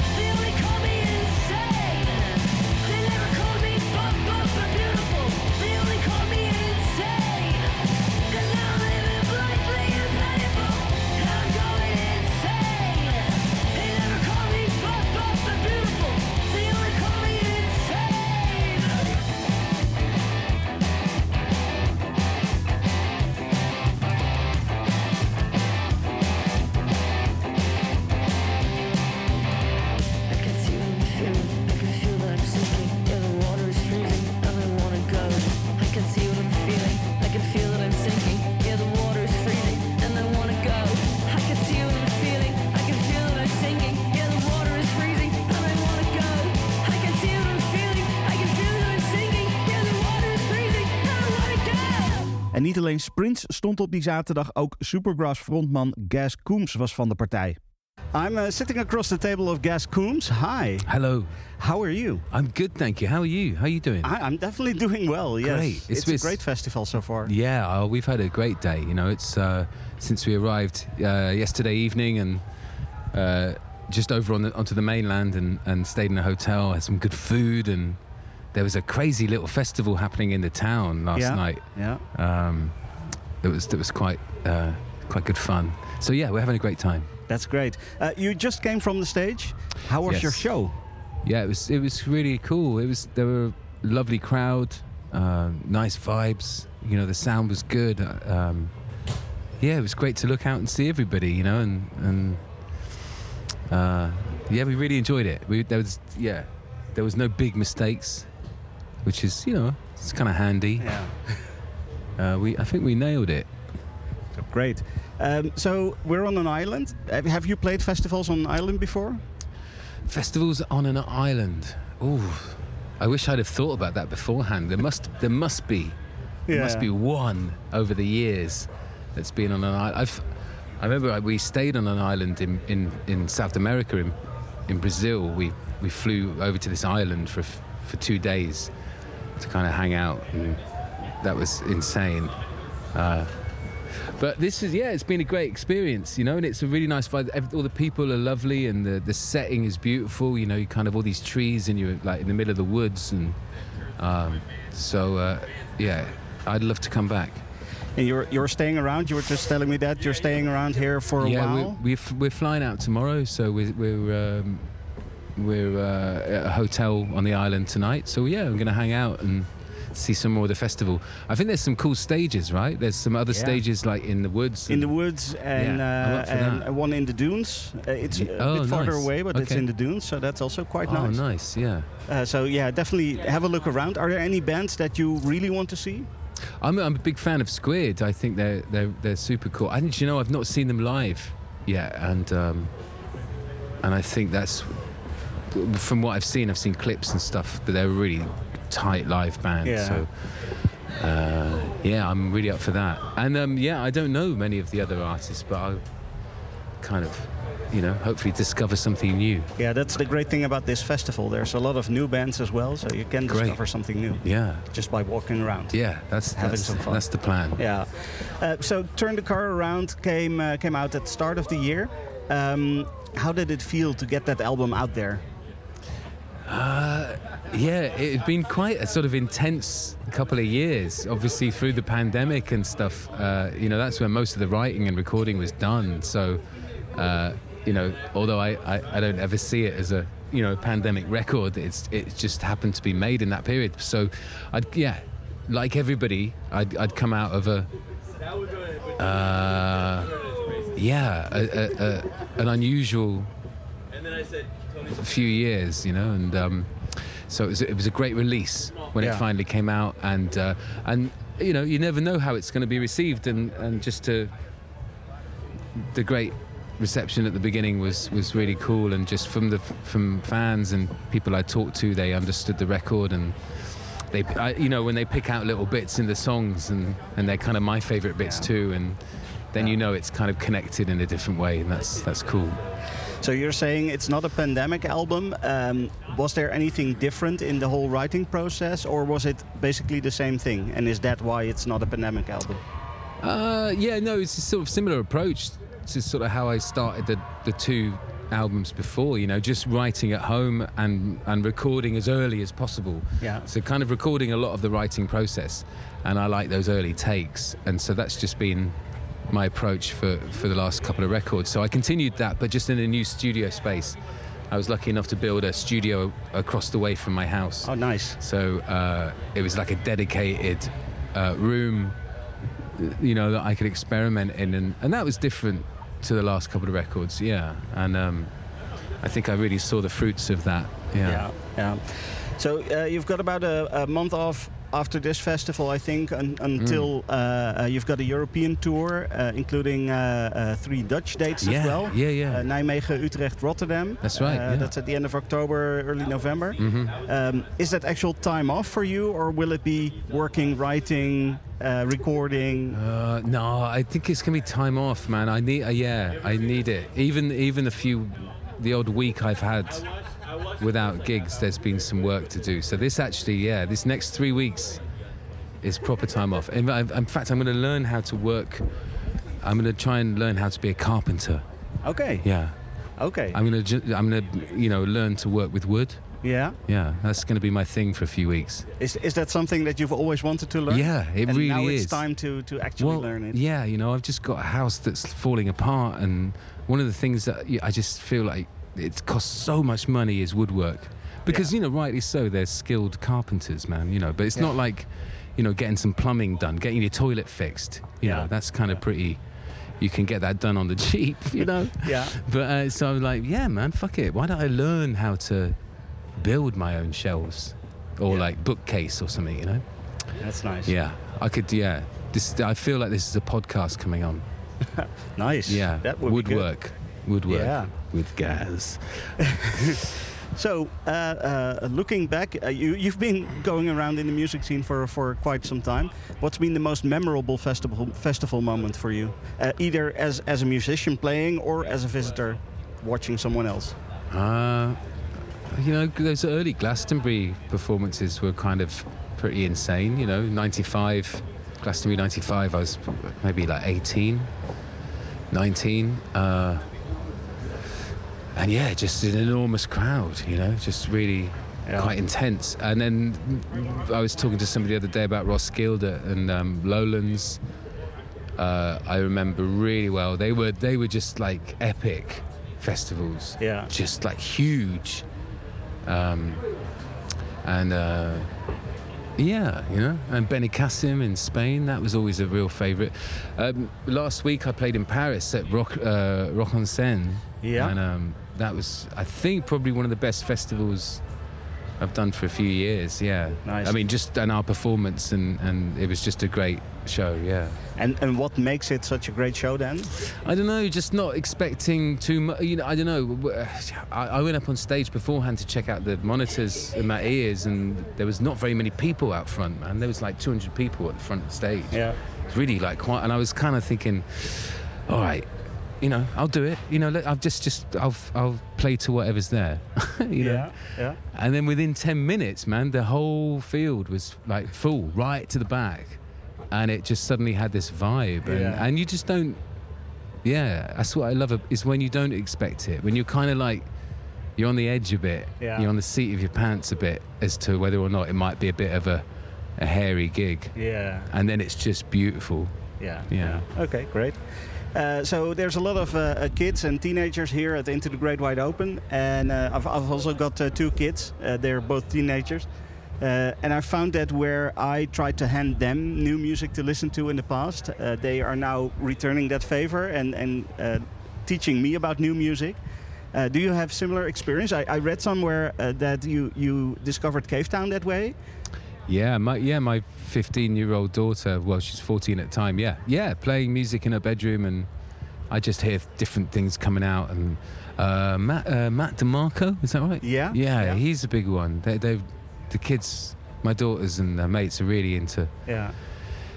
Niet alleen Sprints stond op die zaterdag, ook Supergrass frontman Gas Coombs was van de partij. I'm uh, sitting across the table of Gas Coombs. Hi. Hello. How are you? I'm good, thank you. How are you? How are you doing? I, I'm definitely doing well. Yes, Great. It's, a great festival so far. Yeah, uh, we've had a great day. You know, it's uh, since we arrived uh, yesterday evening and uh, just over on the, onto the mainland and, and stayed in a hotel. Had some good food and there was a crazy little festival happening in the town last Yeah, night. yeah. Um, it was it was quite uh, quite good fun. So yeah, we're having a great time. That's great. Uh, you just came from the stage. How was Yes. your show? Yeah, it was it was really cool. It was there were a lovely crowd, uh, nice vibes. You know, the sound was good. Um, yeah, it was great to look out and see everybody. You know, and and uh, yeah, we really enjoyed it. We there was yeah, there was no big mistakes, which is you know it's kind of handy. Yeah. Uh, we I think we nailed it. Great. Um, so we're on an island. Have, have you played festivals on an island before? Festivals on an island. Ooh, I wish I'd have thought about that beforehand. There must, there must be, there must be one over the years that's been on an island. I've, I remember we stayed on an island in, in, in South America, in, in Brazil. We, we flew over to this island for, for two days to kind of hang out, and that was insane. Uh, but this is yeah, it's been a great experience, you know, and it's a really nice vibe. All the people are lovely, and the, the setting is beautiful. You know, you kind of all these trees, and you're like in the middle of the woods, and um, so uh, yeah, I'd love to come back. And you're you're staying around. You were just telling me that you're staying around here for a yeah, while. we're, we're f- we're flying out tomorrow, so we're we're um, we're uh, at a hotel on the island tonight. So yeah, I'm going to hang out and see some more of the festival. I think there's some cool stages, right? There's some other Yeah. stages like in the woods. in the woods and, Yeah, uh, and one in the dunes. Uh, it's a Oh, bit farther nice. away, but it's in the dunes, so that's also quite Oh, nice. Oh, nice, yeah. Uh, so yeah, definitely have a look around. Are there any bands that you really want to see? I'm, I'm a big fan of Squid. I think they're they're they're super cool. And you know, I've not seen them live yet, and um, and I think that's from what I've seen. I've seen clips and stuff, but they're a really tight live band. Yeah. So uh, yeah, I'm really up for that. And um, yeah, I don't know many of the other artists, but I kind of you know, hopefully discover something new. Yeah, that's the great thing about this festival. There's a lot of new bands as well, so you can Great. discover something new. Yeah. Just by walking around. Yeah, that's Having that's, some fun. that's the plan. Yeah. Uh, so Turn the Car Around came uh, came out at the start of the year. Um, how did it feel to get that album out there? Uh, yeah, it had been quite a sort of intense couple of years. Obviously, through the pandemic and stuff, uh, you know, that's when most of the writing and recording was done. So, uh, you know, although I, I, I don't ever see it as a you know pandemic record, it's it just happened to be made in that period. So, I'd yeah, like everybody, I'd, I'd come out of a uh, yeah, a, a, a, an unusual few years, you know, and um, so it was, it was a great release when Yeah. it finally came out, and uh, and you know you never know how it's going to be received, and and just to the great reception at the beginning was was really cool, and just from the from fans and people I talked to, they understood the record and. They, I, you know, when they pick out little bits in the songs, and, and they're kind of my favorite bits too, and then you know it's kind of connected in a different way, and that's that's cool. So you're saying it's not a pandemic album. Um, was there anything different in the whole writing process, or was it basically the same thing? And is that why it's not a pandemic album? Uh, yeah, no, it's a sort of similar approach to sort of how I started the, the two albums before, you know, just writing at home and, and recording as early as possible. Yeah. So kind of recording a lot of the writing process. And I like those early takes. And so that's just been my approach for, for the last couple of records. So I continued that, but just in a new studio space. I was lucky enough to build a studio across the way from my house. Oh, nice. So uh, it was like a dedicated uh, room, you know, that I could experiment in, and, and that was different to the last couple of records, yeah. And um, I think I really saw the fruits of that, yeah. Yeah. yeah. So uh, you've got about a, a month off after this festival, I think, un- until Mm. uh, uh, you've got a European tour, uh, including uh, uh, three Dutch dates Yeah, as well. yeah, yeah. Nijmegen, Utrecht, Rotterdam. That's right, yeah. That's at the end of October, early November. Mhm. Um, is that actual time off for you, or will it be working, writing, uh, recording? Uh, no, I think it's gonna be time off, man. I need, uh, yeah, I need it. Even even the few, the odd week I've had without gigs, there's been some work to do. So this actually, yeah, this next three weeks is proper time off. In, in fact, I'm gonna learn how to work. I'm gonna try and learn how to be a carpenter. Okay. Yeah. Okay. I'm gonna, I'm gonna, you know, learn to work with wood. Yeah. Yeah, that's gonna be my thing for a few weeks. Is, is that something that you've always wanted to learn? Yeah, it and really now is. Now it's time to, to actually well, learn it. Yeah, you know, I've just got a house that's falling apart, and one of the things that I just feel like it costs so much money is woodwork, because you know, rightly so, there's skilled carpenters, man. You know, but it's not like, you know, getting some plumbing done, getting your toilet fixed. You know, that's kind of pretty. You can get that done on the cheap, you know. Yeah. But uh, so I'm like, yeah, man, fuck it. Why don't I learn how to build my own shelves, or like bookcase or something, you know? That's nice. Yeah, I could. Yeah, this. I feel like this is a podcast coming on. nice. Yeah, That would be good. woodwork, woodwork Yeah. With gas. So, uh, uh, looking back, uh, you, you've been going around in the music scene for, for quite some time. What's been the most memorable festival festival moment for you, uh, either as, as a musician playing or as a visitor watching someone else? Uh, you know, those early Glastonbury performances were kind of pretty insane. You know, '95, Glastonbury '95. I was maybe like 18, 19. Uh, and yeah, just an enormous crowd, you know, just really quite intense. And then I was talking to somebody the other day about Roskilde and um, Lowlands. Uh, I remember really well. They were they were just like epic festivals. Yeah. Just like huge. Um, and uh, yeah, you know, and Benicassim in Spain, that was always a real favourite. Um, last week I played in Paris at Rock, uh, Rock en Seine. Yeah. And um, that was, I think, probably one of the best festivals I've done for a few years, yeah. Nice. I mean, just and our performance, and, and it was just a great show, yeah. And, and what makes it such a great show then? I don't know, just not expecting too much. You know, I don't know. I, I went up on stage beforehand to check out the monitors in my ears, and there was not very many people out front, man. There was like 200 people at the front of the stage. Yeah. It's really like quite, and I was kind of thinking, all right, you know, I'll do it. You know, let- I'll just, just, I'll, I'll play to whatever's there. you know? Yeah, yeah. And then within 10 minutes, man, the whole field was like full, right to the back. And it just suddenly had this vibe. And, Yeah. and you just don't, yeah, that's what I love, is when you don't expect it. When you're kind of like, you're on the edge a bit. Yeah. You're on the seat of your pants a bit as to whether or not it might be a bit of a, a hairy gig. Yeah. And then it's just beautiful. Yeah. Yeah. Okay, great. Uh, so there's a lot of uh, uh, kids and teenagers here at Into the Great Wide Open, and uh, I've, I've also got uh, two kids. They're both teenagers, and I found that where I tried to hand them new music to listen to in the past, they are now returning that favor and and teaching me about new music. Do you have similar experience? I, I read somewhere that you you discovered Cave Town that way. Yeah, my yeah, my 15-year-old daughter. Well, she's 14 at the time. Yeah, yeah, playing music in her bedroom, and I just hear different things coming out. And uh, Matt uh, Matt DeMarco, is that right? Yeah, yeah, he's a big one. They, they, the kids, my daughters and their mates are really into Yeah.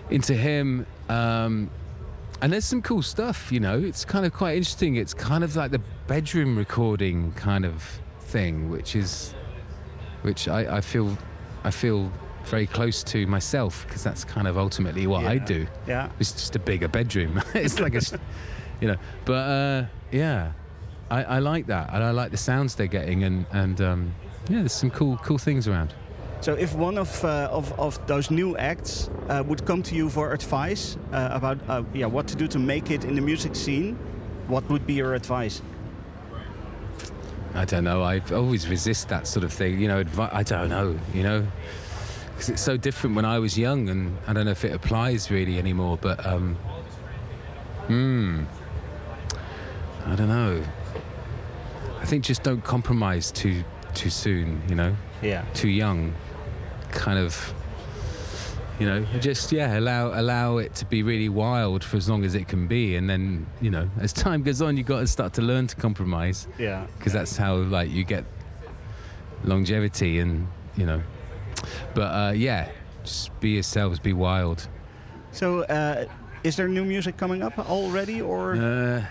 into him. Um, and there's some cool stuff, you know. It's kind of quite interesting. It's kind of like the bedroom recording kind of thing, which is, which I, I feel, I feel very close to myself because that's kind of ultimately what I do. Yeah. It's just a bigger bedroom. it's like a, you know. But uh, yeah, I, I like that, and I like the sounds they're getting, and and um, yeah, there's some cool cool things around. So if one of uh, of, of those new acts uh, would come to you for advice uh, about uh, yeah what to do to make it in the music scene, what would be your advice? I don't know. I always resist that sort of thing. You know, advi- I don't know. You know, because it's so different when I was young, and I don't know if it applies really anymore. But um, hmm, I don't know. I think just don't compromise too too soon. You know, Yeah. too young. Kind of. You know, just yeah, allow allow it to be really wild for as long as it can be, and then you know, as time goes on, you got to start to learn to compromise Yeah. because that's how like you get longevity and you know but uh, yeah just be yourselves be wild. So uh, is there new music coming up already or? uh,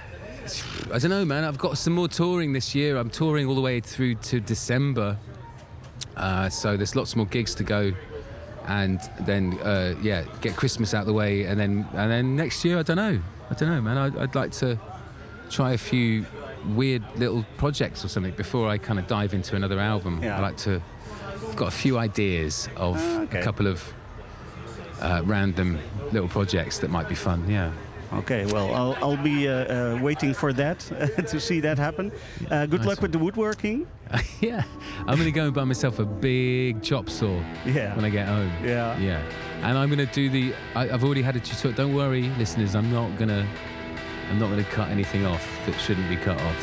i don't know man. I've got some more touring this year. I'm touring all the way through to december. Uh, so there's lots more gigs to go. And then uh, yeah get christmas out of the way. And then and then next year i don't know. I don't know man. I'd, I'd like to try a few weird little projects or something before i kind of dive into another album. Yeah. i like to got a few ideas of Ah, okay. a couple of uh, random little projects that might be fun yeah Okay, well, I'll, I'll be uh, uh, waiting for that to see that happen. Uh, good Nice luck with the woodworking. yeah i'm going to go and buy myself a big chop saw Yeah. when i get home Yeah. yeah and i'm going to do the I, i've already had a tutorial don't worry listeners i'm not going to i'm not going to cut anything off that shouldn't be cut off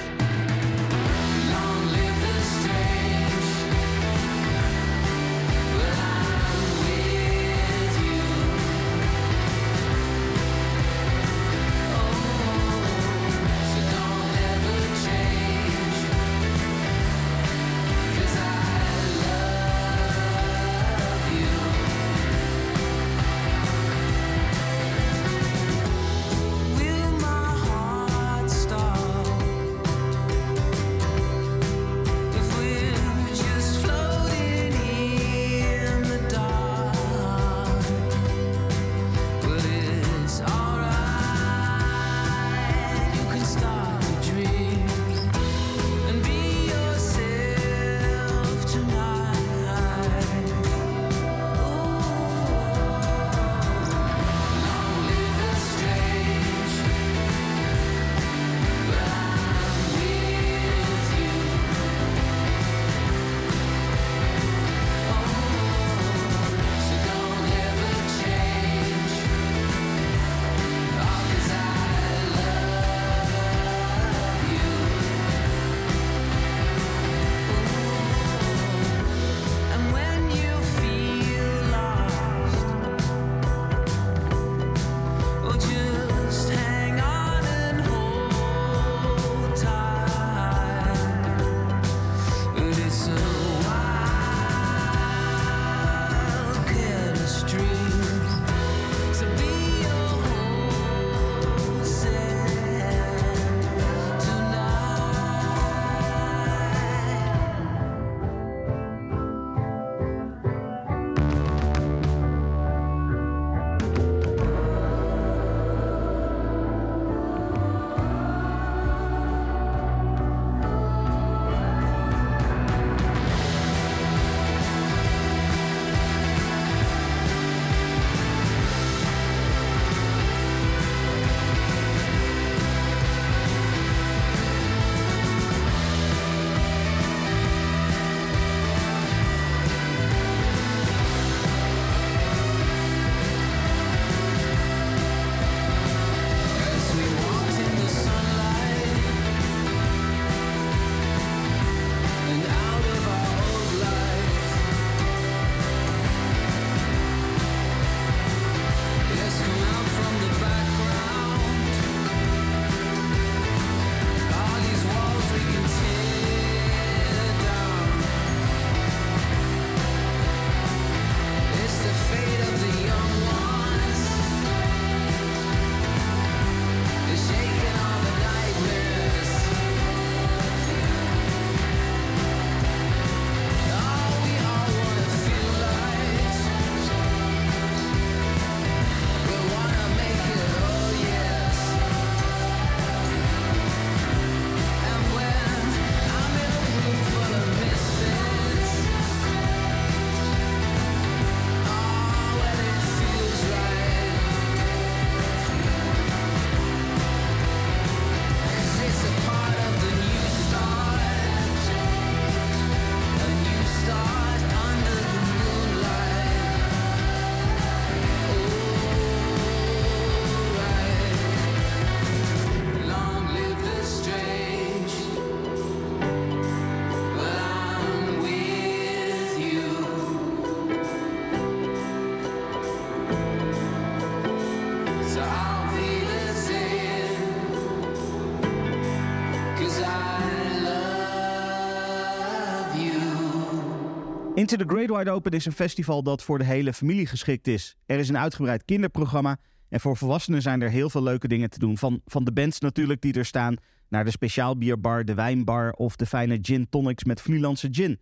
Into the Great Wide Open is een festival dat voor de hele familie geschikt is. Er is een uitgebreid kinderprogramma en voor volwassenen zijn er heel veel leuke dingen te doen. Van, van de bands natuurlijk die er staan, naar de speciaalbierbar, de wijnbar of de fijne gin tonics met Vlielandse gin.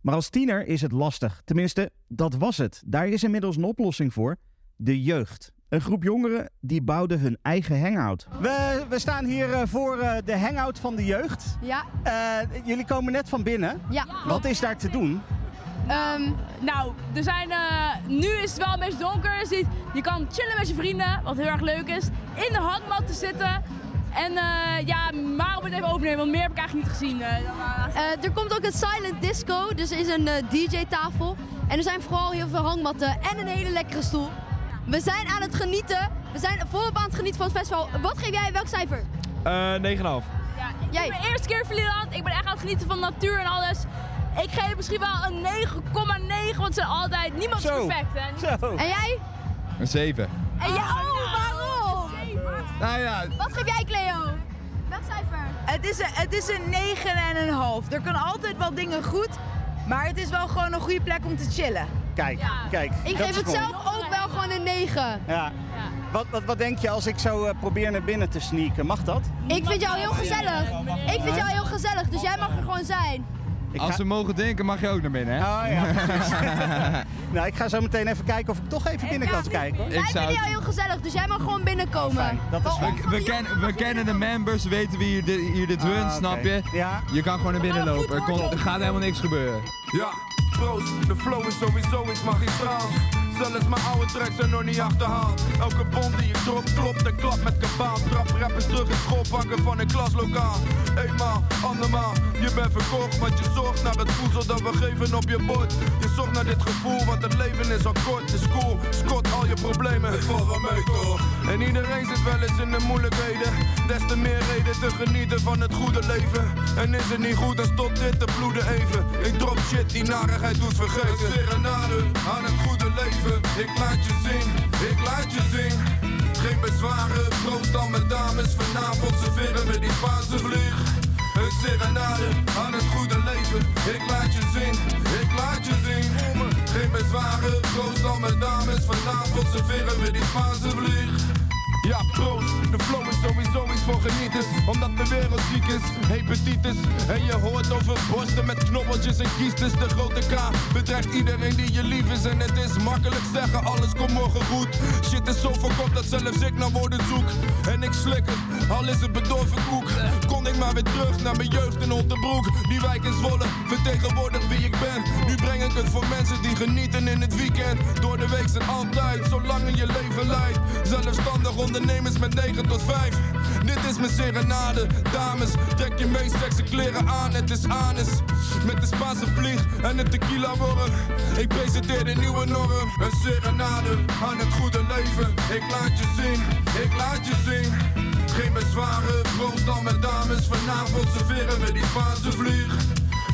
Maar als tiener is het lastig. Tenminste, dat was het. Daar is inmiddels een oplossing voor. De jeugd. Een groep jongeren die bouwden hun eigen hangout. We, we staan hier eh, voor eh, de hangout van de jeugd. Ja. Eh, jullie komen net van binnen. Ja. Wat is daar te doen? Ehm, nou, er zijn, eh, nu is het wel een beetje donker. Dus je, je kan chillen met je vrienden, wat heel erg leuk is. In de hangmat te zitten. En eh, ja, maar op het even overnemen, want meer heb ik eigenlijk niet gezien. eh, er komt ook een silent disco, dus er is een DJ-tafel. En er zijn vooral heel veel hangmatten en een hele lekkere stoel. We zijn aan het genieten. We zijn volop aan het genieten van het festival. Wat geef jij? Welk cijfer? Eh 9,5. Ik ben de eerste keer in Vlieland. Ik ben echt aan het genieten van de natuur en alles. Ik geef misschien wel een 9,9, want ze zijn altijd... Niemand is Zo. perfect, hè? Zo. En jij? Een 7. En jij? Oh, waarom? Nou ja, Wat geef jij, Cleo? Welk cijfer? Het is, een, het is een 9 en een half. Er kunnen altijd wel dingen goed, maar het is wel gewoon een goede plek om te chillen. Kijk, kijk. Ik geef het mooi. zelf ook wel gewoon een 9. Ja. Wat, wat, wat denk je als ik zo eh, probeer naar binnen te sneaken? Mag dat? Ik vind jou heel gezellig. Ik vind jou heel gezellig, dus jij mag er gewoon zijn. Ik als ga- we mogen denken mag je ook naar binnen, hè? Oh ja, precies. nou, ik ga zo meteen even kijken of ik toch even binnen kan kijken. hoor. Wij vinden jou heel gezellig, dus jij mag gewoon binnenkomen. Dat is We, we, ken- we kennen de members, we weten wie hier dit, hier dit runt, Ah, snap je? Ja. Je kan gewoon naar binnen lopen, er, komt- er gaat helemaal niks gebeuren. Ja, proost, de flow is sowieso iets magistraal. Zelfs mijn oude tracks zijn nog niet achterhaald. Elke bom die ik drop, klopt en klap met kabaal. Trap rappers terug in schoolbanken van een klaslokaal. Eenmaal, andermaal, je bent verkocht. Want je zorgt naar het voedsel dat we geven op je bord. Je zocht naar dit gevoel, want het leven is al kort. Is cool, scot al je problemen. Het valt wel mee toch? En iedereen zit wel eens in de moeilijkheden. Des te meer reden te genieten van het goede leven. En is het niet goed, dan stopt dit te bloeden even. Ik drop shit die narigheid doet vergeten. Een serenade aan het goede leven. Ik laat je zien, ik laat je zien. Geen bezwaren, proost dan met dames. Vanavond serveren we die Spaanse vlieg. Een serenade aan het goede leven. Ik laat je zien, ik laat je zien. Geen bezwaren, proost dan met dames. Vanavond serveren we die Spaanse vlieg. Ja, proost, de flow is sowieso iets voor genieters. Omdat de wereld ziek is, hepatitis. En je hoort over borsten met knobbeltjes en kiestes. De grote K bedreigt iedereen die je lief is. En het is makkelijk zeggen, alles komt morgen goed. Shit is zo verkocht dat zelfs ik naar woorden zoek. En ik slik het, al is het bedorven koek. Kon ik maar weer terug naar mijn jeugd in Otterbroek Die wijk in Zwolle, vertegenwoordigt wie ik ben. Nu breng ik het voor mensen die genieten in het weekend. Door de week zijn altijd, zolang je leven leidt. Zelfstandig ondernemers met 9 tot 5 Dit is mijn serenade, dames. Trek je meest sexy kleren aan, het is anus. Met de Spaanse vlieg en een tequila worm Ik presenteer de nieuwe norm. Een serenade aan het goede leven. Ik laat je zien, ik laat je zien. Geen bezwaren, proost dan met dames. Vanavond serveren we die Spaanse vlieg.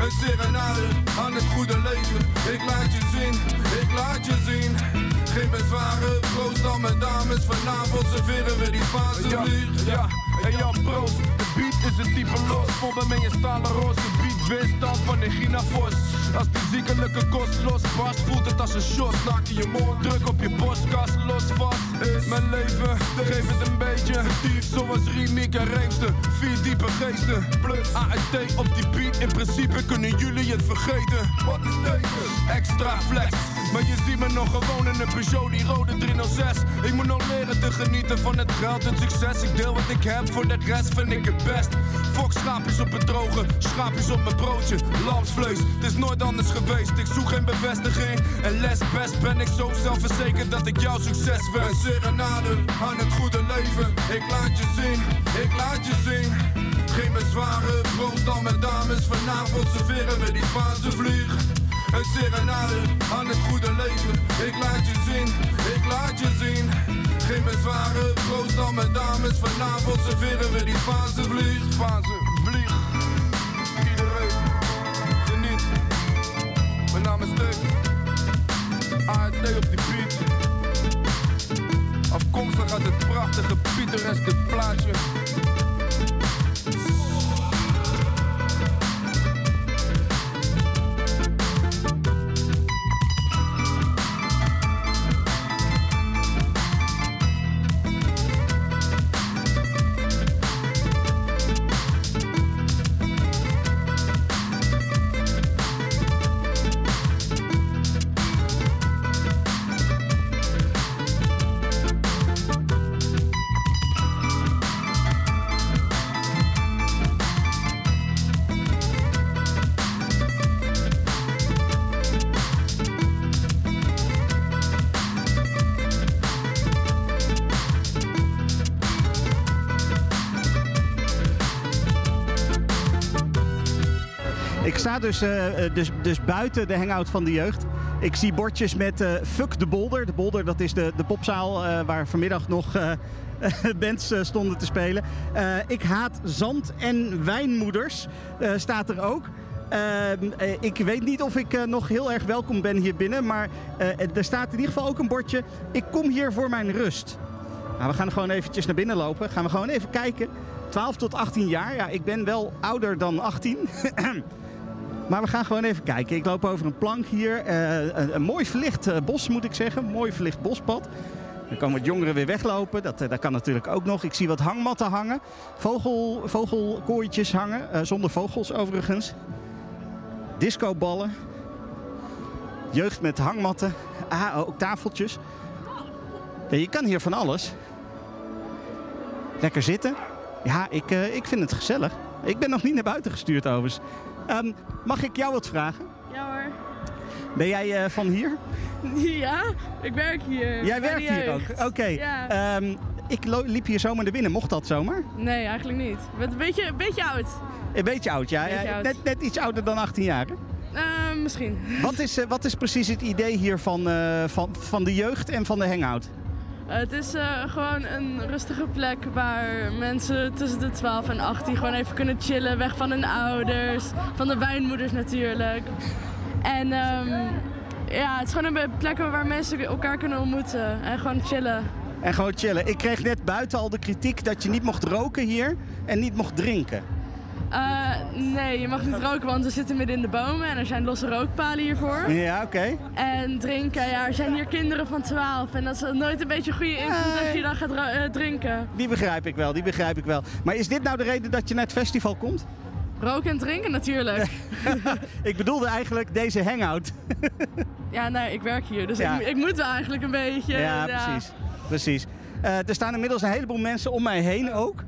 Een serenade aan het goede leven. Ik laat je zien, ik laat je zien. Geen bezwaren, proost dan met dames. Vanavond serveren we die Spaanse ja, vlieg. Ja, en ja, proost. De beat is een type los. Pompen met je stalen roze beat. Weerstand van de Gina Vos. Als die ziekelijke kost losbarst, voelt het als een shot. Slaak je je mond, druk op je borstkas, los vast. Is mijn leven, geef het een beetje. Dief zoals Rimiek en Reemster. Vier diepe geesten. Plus ART op die beat. In principe kunnen jullie het vergeten. Wat is deze? Extra flex. Maar je ziet me nog gewoon in een Peugeot, die rode 306. Ik moet nog leren te genieten van het geld en succes. Ik deel wat ik heb, voor de rest vind ik het best. Fok schaapjes op het droge, schaapjes op mijn broodje. Lamsvlees, het is nooit anders geweest. Ik zoek geen bevestiging. En les best ben ik zo zelfverzekerd dat ik jouw succes wens. Serenade aan het goede leven. Ik laat je zien, ik laat je zien. Geen bezwaren, proost dan met dames. Vanavond serveren we die Spaanse vlieg. Een serenade aan het goede leven. Ik laat je zien, ik laat je zien. Geen bezwaren, proost dan met dames. Vanavond serveren we die Spaanse vlieg. Spaanse vlieg. Iedereen geniet. Naam is Steek. ART op die beat. Afkomstig uit het prachtige pittoreske plaatje. Sta dus, eh, eh, dus, dus buiten de hangout van de jeugd. Ik zie bordjes met eh, Fuck de Bolder. De Bolder, dat is de, de popzaal waar vanmiddag nog bands stonden te spelen. Ik haat zand en wijnmoeders, staat er ook. Ehm, eh, ik weet niet of ik nog heel erg welkom ben hier binnen, maar er staat in ieder geval ook een bordje. Ik kom hier voor mijn rust. Nou, we gaan gewoon eventjes naar binnen lopen. Gaan we gewoon even kijken. 12 tot 18 jaar. Ja, ik ben wel ouder dan 18. maar we gaan gewoon even kijken. Ik loop over een plank hier. Eh, een, een mooi verlicht eh, bos, moet ik zeggen. Mooi verlicht bospad. Dan komen wat jongeren weer weglopen. Dat, eh, dat kan natuurlijk ook nog. Ik zie wat hangmatten hangen. Vogel, vogelkooitjes hangen. zonder vogels overigens. Discoballen. Jeugd met hangmatten. Ah, ook tafeltjes. Je kan hier van alles. Lekker zitten. Ja, ik, ik vind het gezellig. Ik ben nog niet naar buiten gestuurd overigens. Ehm, mag ik jou wat vragen? Ja hoor. Ben jij eh, van hier? Ja, ik werk hier. Jij werkt hier ook? Oké. Ja. Ehm, ik liep hier zomaar naar binnen. Mocht dat zomaar? Nee, eigenlijk niet. Ik ben een beetje, een beetje oud. Een beetje oud, ja. Beetje ja oud. Net, net iets ouder dan 18 jaar. hè? Eh, misschien. Wat is, eh, wat is precies het idee hier van, eh, van, van de jeugd en van de hangout? Het is eh, gewoon een rustige plek waar mensen tussen de 12 en 18 gewoon even kunnen chillen. Weg van hun ouders, van de wijnmoeders natuurlijk. En ehm, ja, het is gewoon een plek waar mensen elkaar kunnen ontmoeten en gewoon chillen. En gewoon chillen. Ik kreeg net buiten al de kritiek dat je niet mocht roken hier en niet mocht drinken. Eh, nee, je mag niet roken, want we zitten midden in de bomen en er zijn losse rookpalen hiervoor. Ja, oké. En drinken, ja, er zijn hier kinderen van 12 en dat is nooit een beetje goede invloed als je dan gaat eh, drinken. Die begrijp ik wel, die begrijp ik wel. Maar is dit nou de reden dat je naar het festival komt? Roken en drinken natuurlijk. ik bedoelde eigenlijk deze hangout. ja, nee, ik werk hier, dus Ja. ik, ik moet wel eigenlijk een beetje. ja, precies. precies. Eh, er staan inmiddels een heleboel mensen om mij heen ook.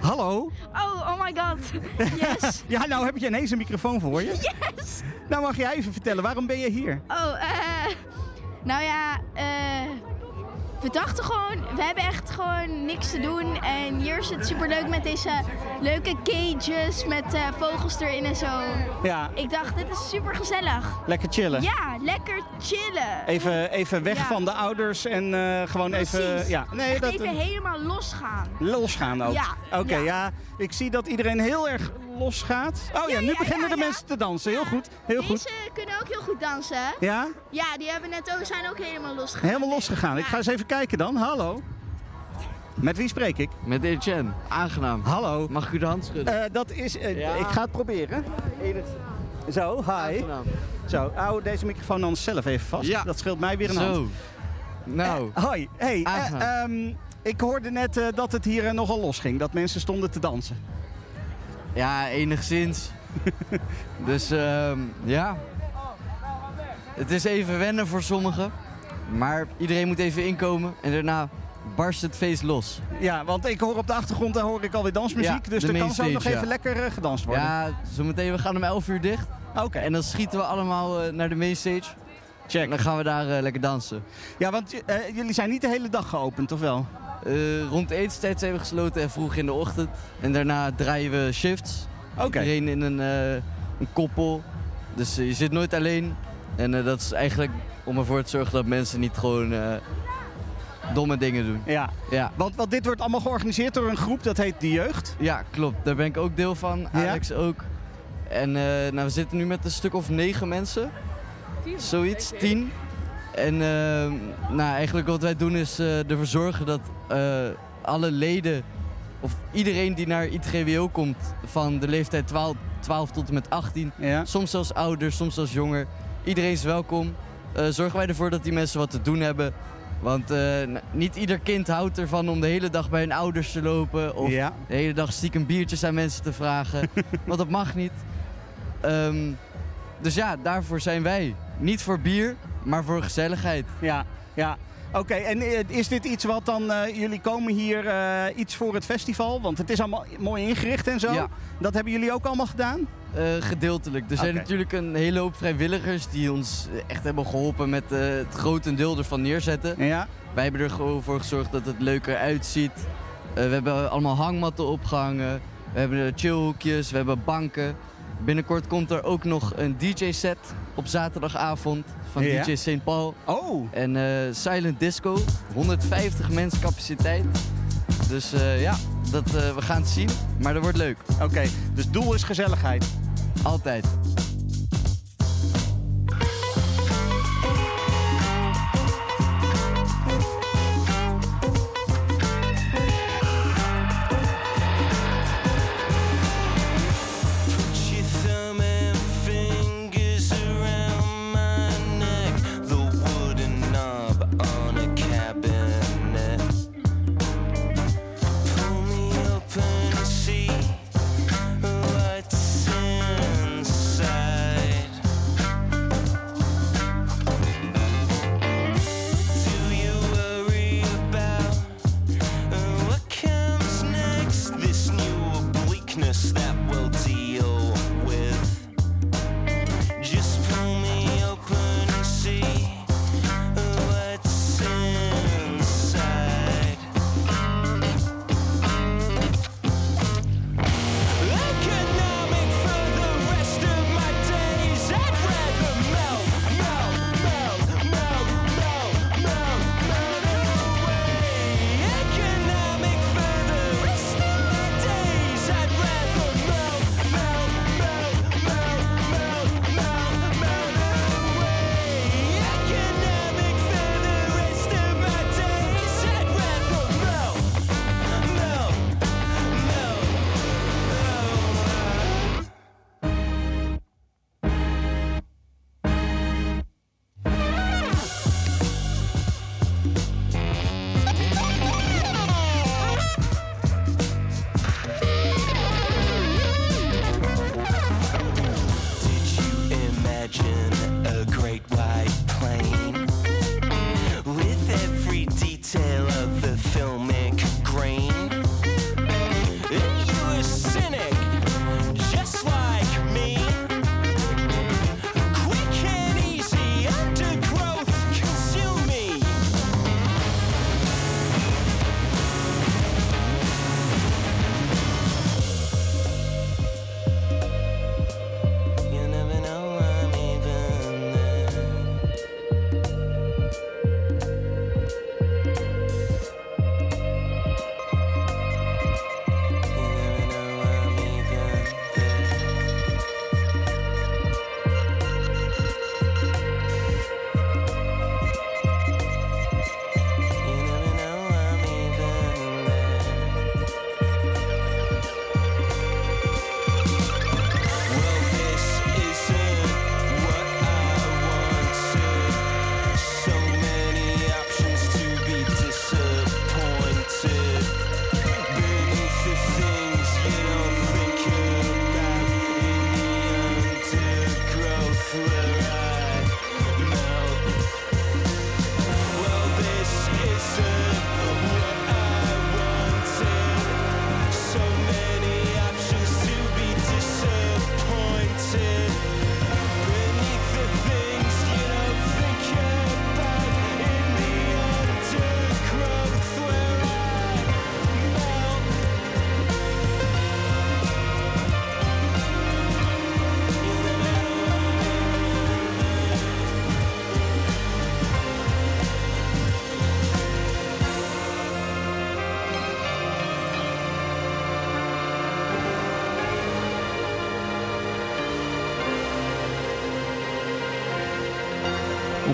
Hallo. Oh, oh my god. Yes. ja, nou heb je ineens een microfoon voor je. Yes. Nou mag jij even vertellen, waarom ben je hier? Oh, eh. nou ja, eh. We dachten gewoon, we hebben echt gewoon niks te doen. En hier is het superleuk met deze leuke cages met eh, vogels erin en zo. Ja. Ik dacht, dit is super gezellig. Lekker chillen. Ja, lekker chillen. Even, even weg Ja. van de ouders en eh, gewoon even... Ja, nee, Echt dat, even helemaal losgaan. losgaan ook. Ja, Oké, ja. ja. Ik zie dat iedereen heel erg losgaat. Oh ja, nu ja, beginnen ja, de ja. mensen te dansen. Heel goed, heel goed. Deze kunnen ook heel goed dansen. Ja? Ja, die hebben net ook, zijn ook helemaal losgegaan. Helemaal losgegaan. Ik ga eens even kijken dan. Hallo. Met wie spreek ik? Met Etienne. Aangenaam. Hallo. Mag ik u de hand schudden? Eh, dat is... eh, Ja. Ik ga het proberen. Zo, hi. Zo, hou deze microfoon dan zelf even vast. Ja. Dat scheelt mij weer een Zo. hand. Nou. Eh, hoi. Hey, Aangenaam. ehm, ik hoorde net eh, dat het hier nogal losging. Dat mensen stonden te dansen. Ja, enigszins. dus ehm, ja. Het is even wennen voor sommigen. Maar iedereen moet even inkomen. En daarna barst het feest los. Ja, want ik hoor op de achtergrond daar hoor ik alweer dansmuziek. Ja, dus er kan zo nog even ja. lekker eh, gedanst worden. Ja, zometeen we gaan om 11 uur dicht. Oké. En dan schieten we allemaal eh, naar de mainstage. Check. En dan gaan we daar eh, lekker dansen. Ja, want jullie zijn niet de hele dag geopend, of wel? Eh, rond etenstijd zijn we gesloten en vroeg in de ochtend. En daarna draaien we shifts. Oké. Iedereen in een, eh, een koppel. Dus eh, je zit nooit alleen. En dat is eigenlijk om ervoor te zorgen dat mensen niet gewoon eh, domme dingen doen. Ja. ja. Want, want dit wordt allemaal georganiseerd door een groep, dat heet De Jeugd. Ja, klopt. Daar ben ik ook deel van. Ja? Alex ook. En eh, nou, we zitten nu met een stuk of negen mensen. Zoiets, tien. En eh, nou, eigenlijk wat wij doen is eh, ervoor zorgen dat alle leden... of iedereen die naar ITGWO komt van de leeftijd 12, 12 tot en met 18... soms zelfs ouder, soms zelfs jonger. Iedereen is welkom. Eh, zorgen wij ervoor dat die mensen wat te doen hebben. Want eh, niet ieder kind houdt ervan om de hele dag bij hun ouders te lopen. Of Ja. de hele dag stiekem biertjes aan mensen te vragen. want dat mag niet. Ehm, dus ja, daarvoor zijn wij. Niet voor bier, maar voor gezelligheid. Ja, ja. Oké, en eh, is dit iets wat dan, eh, jullie komen hier eh, iets voor het festival? Want het is allemaal mooi ingericht en zo. Ja. Dat hebben jullie ook allemaal gedaan? Eh, gedeeltelijk. Er zijn natuurlijk een hele hoop vrijwilligers die ons echt hebben geholpen met het grotendeel ervan neerzetten. Ja. Wij hebben er gewoon voor gezorgd dat het leuker uitziet. We hebben allemaal hangmatten opgehangen. We hebben chillhoekjes, we hebben banken. Binnenkort komt er ook nog een DJ-set op zaterdagavond van Ja. DJ St. Paul. Oh. En eh, Silent Disco, 150 mensen capaciteit. Dus eh, ja, dat, eh, we gaan het zien, maar dat wordt leuk. Oké, dus doel is gezelligheid. Altijd.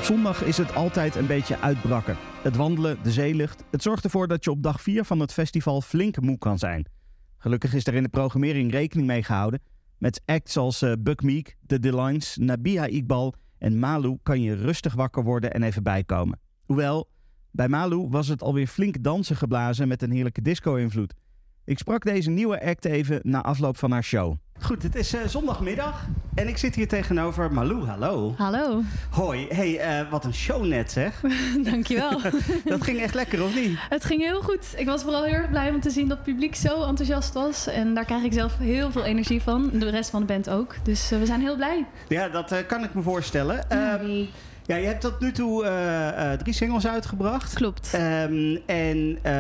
Zondag is het altijd een beetje uitbrakken. Het wandelen, de zeelucht, het zorgt ervoor dat je op dag 4 van het festival flink moe kan zijn. Gelukkig is er in de programmering rekening mee gehouden. Met acts als eh, Buck Meek, The Delines, Nabiha Iqbal en Malu kan je rustig wakker worden en even bijkomen. Hoewel, bij Malu was het alweer flink dansen geblazen met een heerlijke disco-invloed. Ik sprak deze nieuwe act even na afloop van haar show. Goed, het is eh, zondagmiddag en ik zit hier tegenover Malou. Hallo. Hallo. Hoi. Hey, eh, wat een show net zeg. Dankjewel. dat ging echt lekker, of niet? Het ging heel goed. Ik was vooral heel erg blij om te zien dat het publiek zo enthousiast was. En daar krijg ik zelf heel veel energie van. De rest van de band ook. Dus eh, we zijn heel blij. Ja, dat kan ik me voorstellen. Ehm, ja, je hebt tot nu toe eh, eh, drie singles uitgebracht. Klopt. en eh,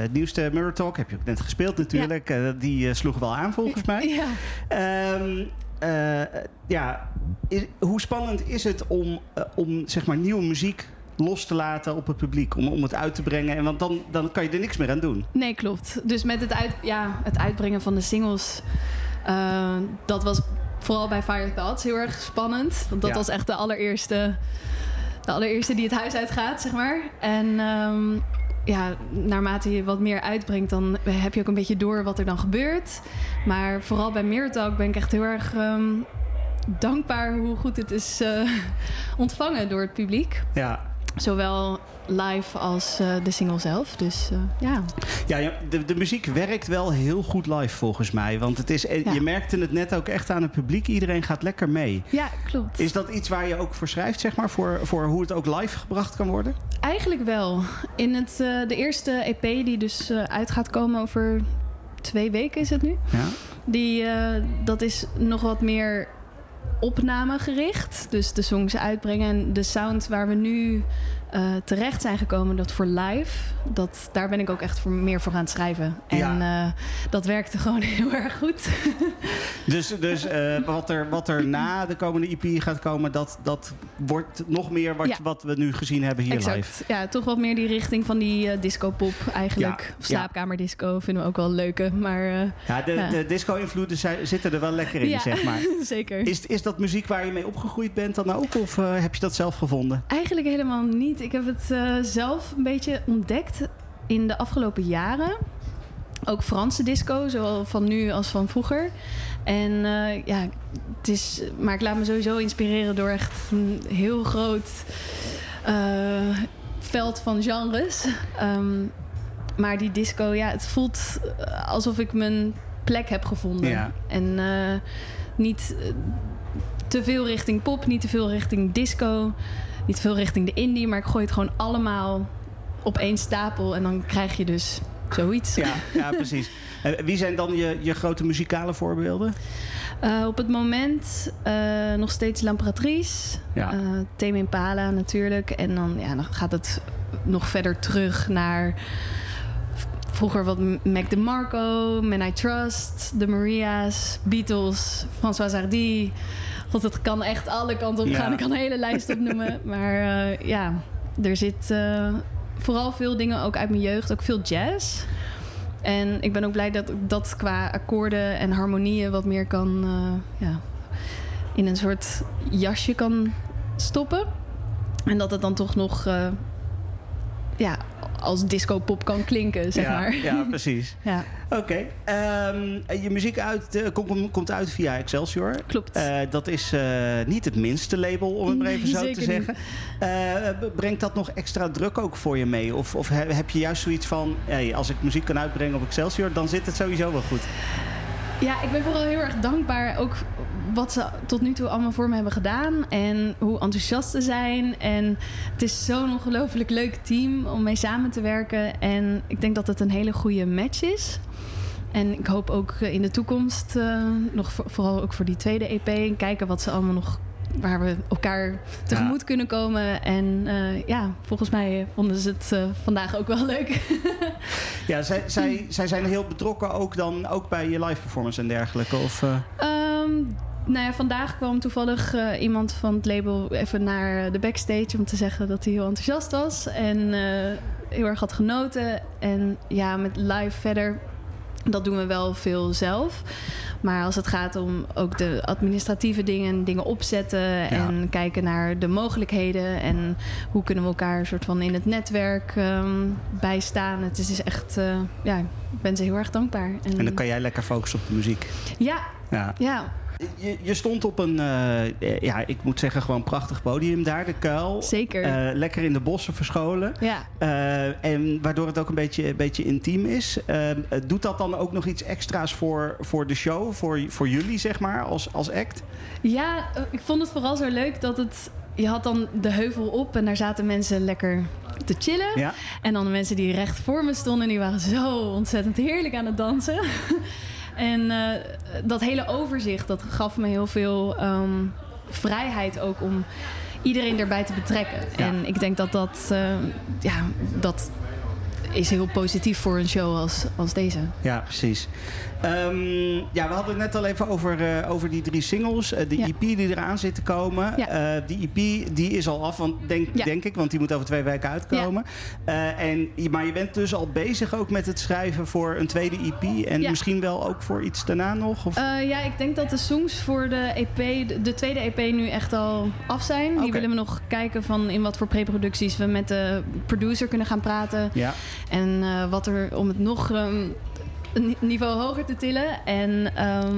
het nieuwste Mirror Talk heb je ook net gespeeld natuurlijk. Die sloeg wel aan volgens mij. Ja. Ehm, eh, ja, is- hoe spannend is het om, om zeg maar, nieuwe muziek los te laten op het publiek? Om, om het uit te brengen? En want dan, dan kan je er niks meer aan doen. Nee, klopt. Dus met het, uit, ja, het uitbrengen van de singles, dat was vooral bij Fire Thoughts heel erg spannend. Want dat Ja. was echt de allereerste, de allereerste die het huis uitgaat, zeg maar. En ehm, ja, naarmate je wat meer uitbrengt, dan heb je ook een beetje door wat er dan gebeurt. Maar vooral bij Mirror Talk ben ik echt heel erg ehm, dankbaar hoe goed het is eh, ontvangen door het publiek. Ja. Zowel live als eh, de single zelf. Dus eh, ja. Ja, de, de muziek werkt wel heel goed live volgens mij. Want het is, eh, Ja. je merkte het net ook echt aan het publiek. Iedereen gaat lekker mee. Ja, klopt. Is dat iets waar je ook voor schrijft, zeg maar? Voor, voor hoe het ook live gebracht kan worden? Eigenlijk wel. In het, de eerste EP die dus uit gaat komen over twee weken is het nu. Ja. Die, dat is nog wat meer opnamegericht. Dus de songs uitbrengen. En de sound waar we nu eh, terecht zijn gekomen, dat voor live, dat, daar ben ik ook echt voor, meer voor aan het schrijven. En eh, dat werkte gewoon heel erg goed. Dus, dus eh, wat, er, wat er na de komende EP gaat komen, dat, dat wordt nog meer wat, Ja. wat we nu gezien hebben hier exact. live. Ja, toch wat meer die richting van die disco-pop eigenlijk. Ja, Of slaapkamerdisco vinden we ook wel leuke. Maar, Ja, de, de disco-invloeden zitten er wel lekker in, zeg maar. zeker. Is, is dat muziek waar je mee opgegroeid bent dan ook? Of heb je dat zelf gevonden? Eigenlijk helemaal niet. Ik heb het eh, zelf een beetje ontdekt in de afgelopen jaren. Ook Franse disco, zowel van nu als van vroeger. En eh, ja, het is. Maar ik laat me sowieso inspireren door echt een heel groot eh, veld van genres. Ehm, maar die disco, ja, het voelt alsof ik mijn plek heb gevonden. Ja. En niet te veel richting pop, niet te veel richting disco, niet veel richting de indie, maar ik gooi het gewoon allemaal op één stapel en dan krijg je dus zoiets. Ja, ja precies. En wie zijn dan je, je grote muzikale voorbeelden? Eh, op het moment eh, nog steeds L'Imperatrice. Ja. Eh, Tame Impala natuurlijk. En dan, ja, dan gaat het nog verder terug naar vroeger wat Mac DeMarco, Man I Trust, The Maria's, Beatles, François Hardy. God, het kan echt alle kanten op Ja. gaan. Ik kan een hele lijst opnoemen. maar eh, ja, er zit eh, vooral veel dingen ook uit mijn jeugd. Ook veel jazz. En ik ben ook blij dat ik dat qua akkoorden en harmonieën wat meer kan eh, ja, in een soort jasje kan stoppen. En dat het dan toch nog ja, als disco-pop kan klinken, zeg ja, maar. Ja, precies. Ja. Oké. ehm, je muziek uit, kom- kom- komt uit via Excelsior. Klopt. Eh, dat is eh, niet het minste label, om het maar even zo te zeggen. Brengt dat nog extra druk ook voor je mee? Of, of he- heb je juist zoiets van... Hey, als ik muziek kan uitbrengen op Excelsior, dan zit het sowieso wel goed? Ja, ik ben vooral heel erg dankbaar ook wat ze tot nu toe allemaal voor me hebben gedaan. En hoe enthousiast ze zijn. En het is zo'n ongelooflijk leuk team om mee samen te werken. En ik denk dat het een hele goede match is. En ik hoop ook eh, in de toekomst, eh, nog voor- vooral ook voor die tweede EP, en kijken wat ze allemaal nog, waar we elkaar tegemoet kunnen komen. En eh, ja, volgens mij vonden ze het eh, vandaag ook wel leuk. Ja, zij, zij, zij zijn heel betrokken ook dan ook bij je live performance en dergelijke? Of, Ehm, nou ja, vandaag kwam toevallig iemand van het label even naar de backstage om te zeggen dat hij heel enthousiast was en heel erg had genoten. En ja, met live verder, dat doen we wel veel zelf. Maar als het gaat om ook de administratieve dingen, dingen opzetten en kijken naar de mogelijkheden en hoe kunnen we elkaar soort van in het netwerk ehm, bijstaan. Het is dus echt, eh, ja, ik ben ze heel erg dankbaar. en dan kan jij lekker focussen op de muziek. Ja, Ja. ja. Je, je stond op een, eh, ja, ik moet zeggen, gewoon prachtig podium daar, de kuil. Zeker. Eh, lekker in de bossen verscholen. Ja. Eh, en waardoor het ook een beetje, een beetje intiem is. Eh, doet dat dan ook nog iets extra's voor, voor de show, voor, voor jullie, zeg maar, als, als act? Ja, eh, ik vond het vooral zo leuk dat het. Je had dan de heuvel op en daar zaten mensen lekker te chillen. Ja. En dan de mensen die recht voor me stonden, die waren zo ontzettend heerlijk aan het dansen. en eh, dat hele overzicht, dat gaf me heel veel ehm, vrijheid ook om iedereen erbij te betrekken. Ja. En ik denk dat dat, eh, ja, dat is heel positief voor een show als, als deze. Ja, precies. Ehm, ja, we hadden het net al even over, eh, over die drie singles. Eh, de EP die eraan zit te komen. Eh, die EP die is al af, want denk, Ja. denk ik, want die moet over twee weken uitkomen. En, maar je bent dus al bezig ook met het schrijven voor een tweede EP. En misschien wel ook voor iets daarna nog? Of? Ja, ik denk dat de songs voor de EP, de, de tweede EP nu echt al af zijn. Die willen we nog kijken van in wat voor preproducties we met de producer kunnen gaan praten. Ja. En wat er om het nog ehm, een ni- niveau hoger te tillen. En, ehm,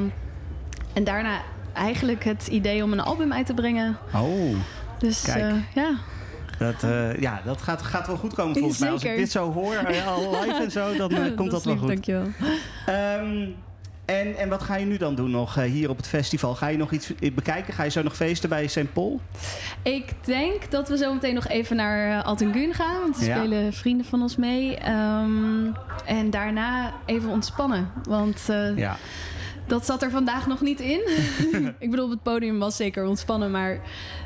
en daarna eigenlijk het idee om een album uit te brengen. Oh, Dus Kijk. eh, ja. dat, eh, ja, dat gaat, gaat wel goed komen volgens mij. Als ik dit zo hoor, eh, al live en zo, dan komt dat, wel lief, goed. Dankjewel. Ehm, en, en wat ga je nu dan doen nog eh, hier op het festival? Ga je nog iets bekijken? Ga je zo nog feesten bij St. Paul? Ik denk dat we zo meteen nog even naar uh, Altengun gaan. Want er Ja. spelen vrienden van ons mee. Ehm, en daarna even ontspannen. Want eh, Ja. dat zat er vandaag nog niet in. ik bedoel, op het podium was zeker ontspannen. Maar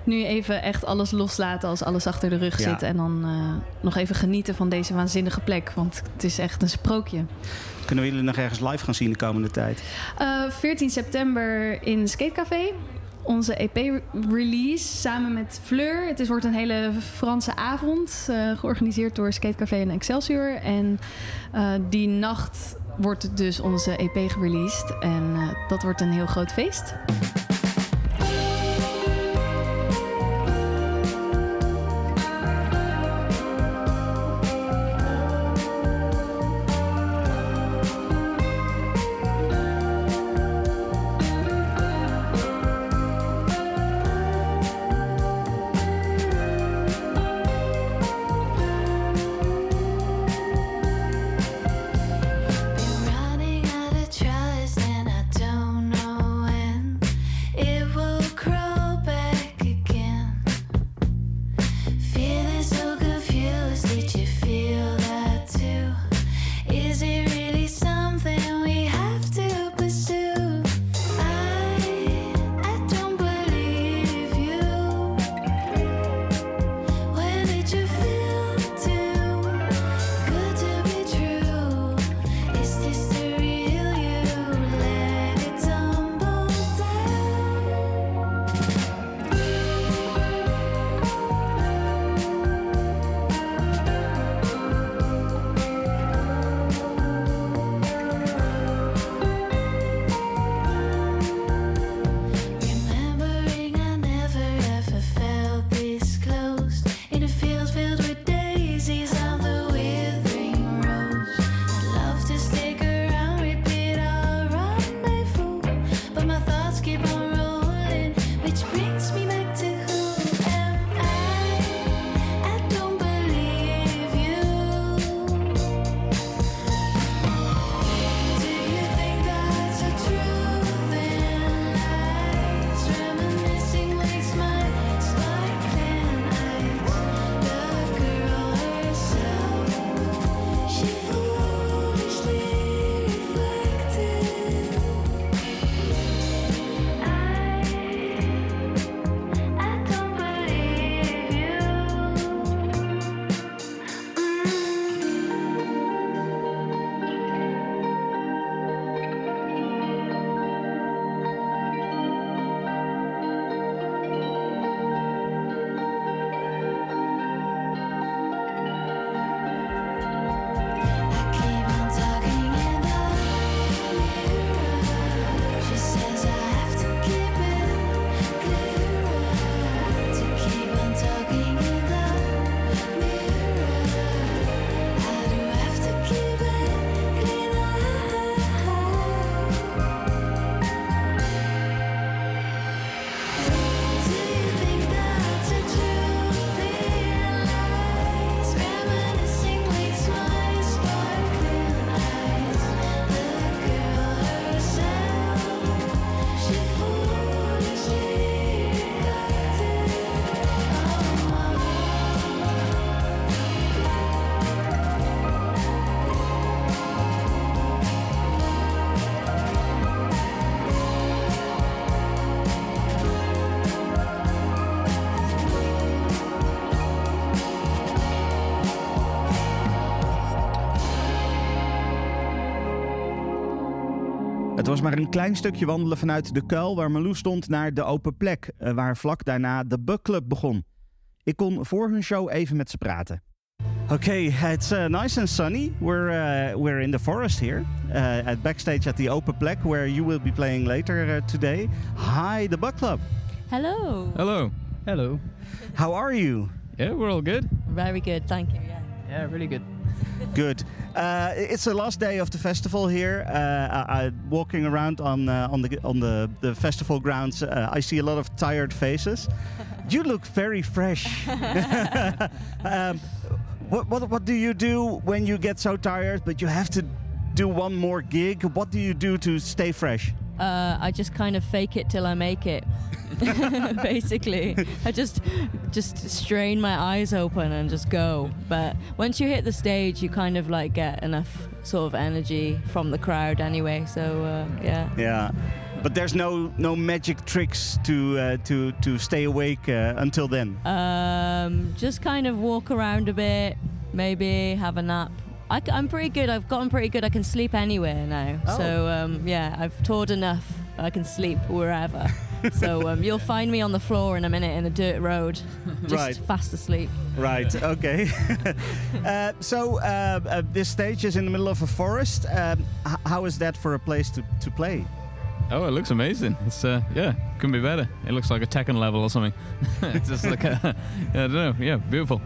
nu even echt alles loslaten als alles achter de rug Ja. zit. En dan eh, nog even genieten van deze waanzinnige plek. Want het is echt een sprookje. Kunnen we jullie nog ergens live gaan zien de komende tijd? Eh, 14 september in Skatecafé. Onze EP-release samen met Fleur. Het is, wordt een hele Franse avond. eh, georganiseerd door Skatecafé en Excelsior. En eh, die nacht wordt dus onze EP gereleased. En eh, dat wordt een heel groot feest. Was maar een klein stukje wandelen vanuit de kuil waar Malou stond naar de open plek, eh, waar vlak daarna de Buck Club begon. Ik kon voor hun show even met ze praten. Okay, it's uh, nice and sunny. We're uh, we're in the forest here, uh, at backstage at the open plek where you will be playing later uh, today. Hi, the Buck Club. Hello. Hello. Hello. How are you? Yeah, we're all good. Very good, thank you. Yeah. Yeah, really good. Good. Uh, it's the last day of the festival here. Uh, I, I, walking around on uh, on the on the, the festival grounds, uh, I see a lot of tired faces. you look very fresh. um, what, what what do you do when you get so tired, but you have to do one more gig? What do you do to stay fresh? Uh, I just kind of fake it till I make it. Basically, I just just strain my eyes open and just go. But once you hit the stage, you kind of like get enough sort of energy from the crowd anyway. So uh, yeah. Yeah, but there's no no magic tricks to uh, to to stay awake uh, until then. Um, just kind of walk around a bit, maybe have a nap. I, am pretty good. I've gotten pretty good. I can sleep anywhere now. Oh. So um, yeah, I've toured enough. I can sleep wherever. so um, you'll find me on the floor in a minute in a dirt road, just Right. fast asleep. Right. Okay. uh, so uh, uh, this stage is in the middle of a forest. Um, h- how is that for a place to, to play? Oh, it looks amazing. It's uh, yeah, couldn't be better. It looks like a Tekken level or something. it's just like a, I don't know. Yeah, beautiful.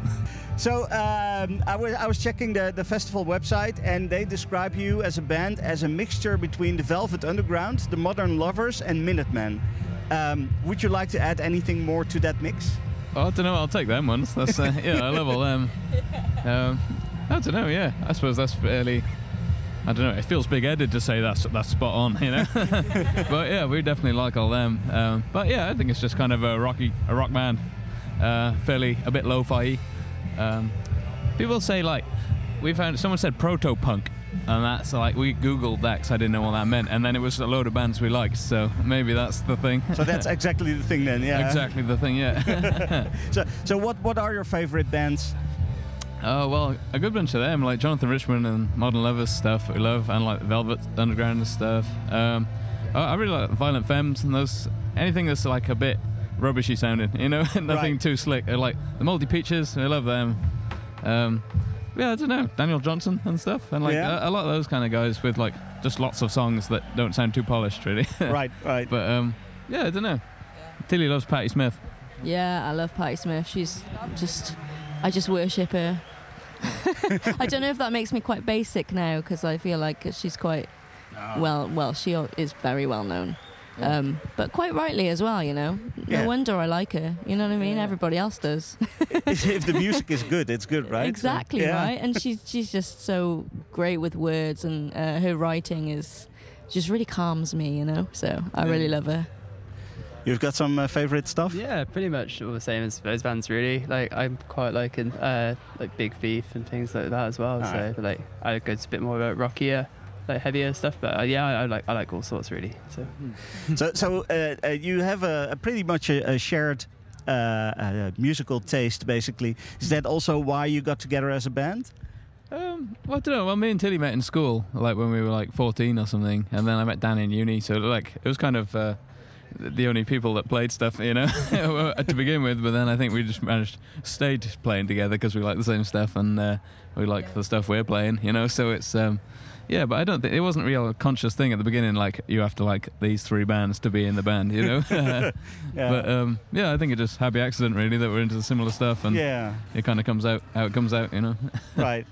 So um, I was I was checking the, the festival website, and they describe you as a band as a mixture between the Velvet Underground, the Modern Lovers, and Minutemen. Um, would you like to add anything more to that mix? Oh, I don't know. I'll take them ones. That's uh, yeah, I love all them. Um, I don't know. Yeah, I suppose that's fairly. I don't know. It feels big-headed to say that's that's spot on, you know. but yeah, we definitely like all them. Um, but yeah, I think it's just kind of a rocky, a rock band, uh, fairly a bit lo-fi. Um, people say like we found someone said proto-punk, and that's like we googled that because I didn't know what that meant, and then it was a load of bands we liked. So maybe that's the thing. So that's exactly the thing then. Yeah. exactly the thing. Yeah. so so what what are your favorite bands? Oh well, a good bunch of them, like Jonathan Richman and Modern Lovers stuff we love, and like Velvet Underground and stuff. Um, I, I really like Violent Femmes and those anything that's like a bit rubbishy sounding, you know, nothing Right. too slick. I like the Moldy Peaches, I love them. Um, yeah, I don't know, Daniel Johnson and stuff, and like Yeah. a, a lot of those kind of guys with like just lots of songs that don't sound too polished, really. right, right. But um, yeah, I don't know. Tilly loves Patti Smith. Yeah, I love Patti Smith. She's just, I just worship her. I don't know if that makes me quite basic now because I feel like she's quite well. Well, she is very well known, um, but quite rightly as well. You know, no Yeah. wonder I like her. You know what I mean? Everybody else does. if the music is good, it's good, right? Exactly yeah. right. And she's she's just so great with words, and uh, her writing is just really calms me. You know, so I really love her. You've got some uh, favorite stuff? Yeah, pretty much all the same as those bands, really. Like I'm quite liking uh, like Big Thief and things like that as well. so, Alright. but, like I go to a bit more rockier, like heavier stuff. But uh, yeah, I, I like I like all sorts really. So. so so uh, uh, you have a, a pretty much a, a shared uh, uh, musical taste, basically. Is that also why you got together as a band? Um, well, I don't know. Well, me and Tilly met in school, like when we were like 14 or something, and then I met Dan in uni. So like it was kind of uh, the only people that played stuff, you know, to begin with. But then I think we just managed stayed playing together because we like the same stuff and uh, we like the stuff we're playing, you know. So it's um, yeah, but I don't think it wasn't real conscious thing at the beginning. Like you have to like these three bands to be in the band, you know. Yeah. But um, yeah, I think it's just happy accident really that we're into the similar stuff and Yeah. it kind of comes out how it comes out, you know. right.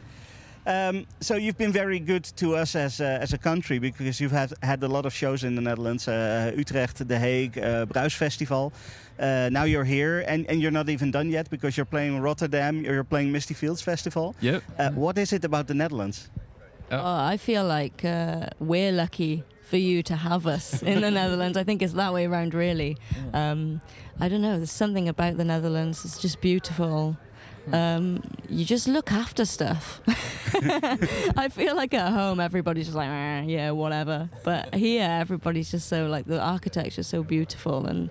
Um, so you've been very good to us as a, as a country because you've had, had a lot of shows in the Netherlands, uh, Utrecht, The Hague, uh, Bruisfestival. Uh, now you're here and, and you're not even done yet because you're playing Rotterdam, you're playing Misty Fields Festival. Yep. Uh, what is it about the Netherlands? Oh, I feel like uh, we're lucky for you to have us in the Netherlands. I think it's that way around, really. Um, I don't know. There's something about the Netherlands. It's just beautiful. Um, you just look after stuff. I feel like at home everybody's just like, "Eh, yeah, whatever. But here everybody's just so like the architecture's so beautiful, and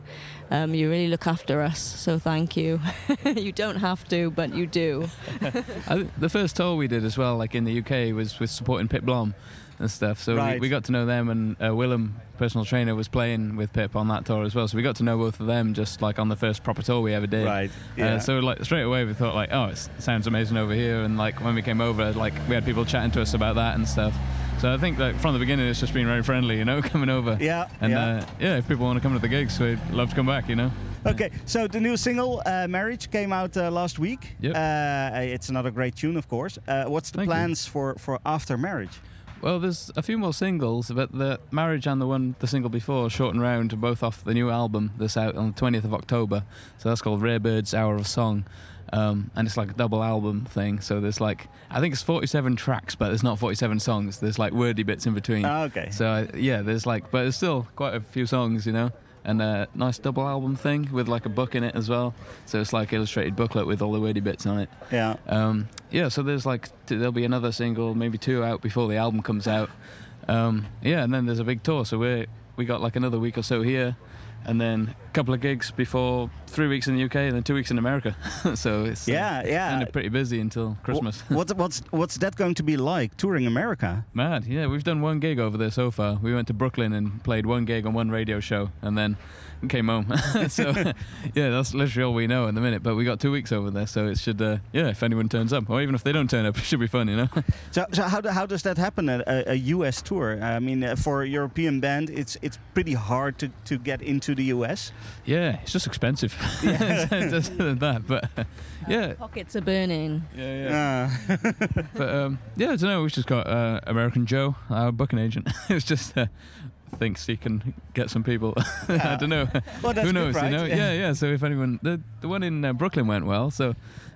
um, you really look after us. So thank you. you don't have to, but you do. I, the first tour we did as well, like in the UK, was with supporting Pit Blom. And stuff. So we, Right. we got to know them, and uh, Willem, personal trainer, was playing with Pip on that tour as well. So we got to know both of them just like on the first proper tour we ever did. Right, yeah. Uh, so like straight away we thought like, oh, it sounds amazing over here, and like when we came over, like we had people chatting to us about that and stuff. So I think like from the beginning it's just been very friendly, you know, coming over. Yeah, And yeah. Uh, yeah, if people want to come to the gigs, we'd love to come back, you know. Okay, so the new single uh, "Marriage" came out uh, last week. Yep. Uh, it's another great tune, of course. Uh, what's the Thank you. plans for for after marriage? Well, there's a few more singles, but the marriage and the one, the single before, short and round, are both off the new album that's out on the 20th of October. So that's called Rare Birds Hour of Song, um, and it's like a double album thing. So there's like, I think it's 47 tracks, but there's not 47 songs. There's like wordy bits in between. Ah, okay. So uh, yeah, there's like, but there's still quite a few songs, you know. And a nice double album thing with like a book in it as well. So it's like illustrated booklet with all the wordy bits on it. Yeah. Um, yeah, so there's like there'll be another single, maybe two out before the album comes out. Um, yeah, and then there's a big tour, so we we got like another week or so here, and then a couple of gigs before three weeks in the UK, and then two weeks in America. so it's uh, Yeah, yeah. kind of pretty busy until Christmas. What's what's what's that going to be like touring America? Mad, yeah. We've done one gig over there so far. We went to Brooklyn and played one gig on one radio show, and then came home. so yeah, that's literally all we know at the minute. But we got two weeks over there, so it should. Uh, yeah, if anyone turns up, or even if they don't turn up, it should be fun, you know. So, so how, do, how does that happen at a, a US tour? I mean, uh, for a European band, it's it's pretty hard to, to get into the US. yeah, it's just expensive. Yeah. Just that, but uh, yeah. Pockets are burning. Yeah, yeah. but um, yeah, I don't know. We've just got uh, American Joe, our booking agent. it's just uh, thinks he can get some people. I don't know. Well, that's Who good, knows? right? You know? Yeah, yeah. So if anyone, the the one in uh, Brooklyn went well. So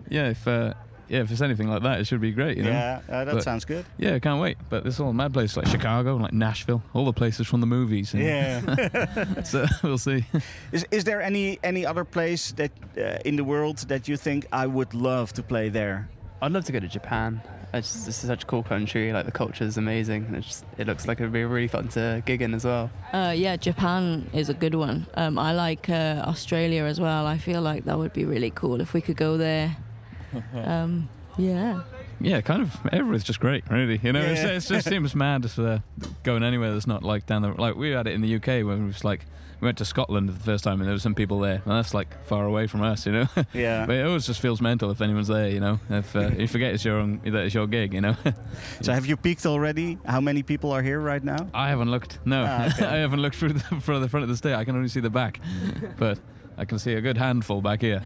yeah, if uh, yeah, if it's anything like that, it should be great. You know? Yeah, uh, that But, sounds good. Yeah, I can't wait. But there's all mad places like Chicago, like Nashville, all the places from the movies. and- Yeah. so we'll see. Is is there any any other place that uh, in the world that you think I would love to play there? I'd love to go to Japan. It's just, this is such a cool country. Like the culture is amazing. And it's just, it looks like it'd be really fun to gig in as well. Uh, yeah, Japan is a good one. Um, I like uh, Australia as well. I feel like that would be really cool if we could go there. Um, yeah. Yeah, kind of. Everywhere's just great, really. You know, Yeah. it's, it just seems mad just, uh, going anywhere that's not like down the like we had it in the UK when it was like we went to Scotland the first time and there were some people there, and that's like far away from us, you know. Yeah. but it always just feels mental if anyone's there, you know. If uh, you forget it's your own, that it's your gig, you know. So have you peaked already? How many people are here right now? I haven't looked. No, Ah, okay. I haven't looked through the, the front of the stage. I can only see the back, but I can see a good handful back here.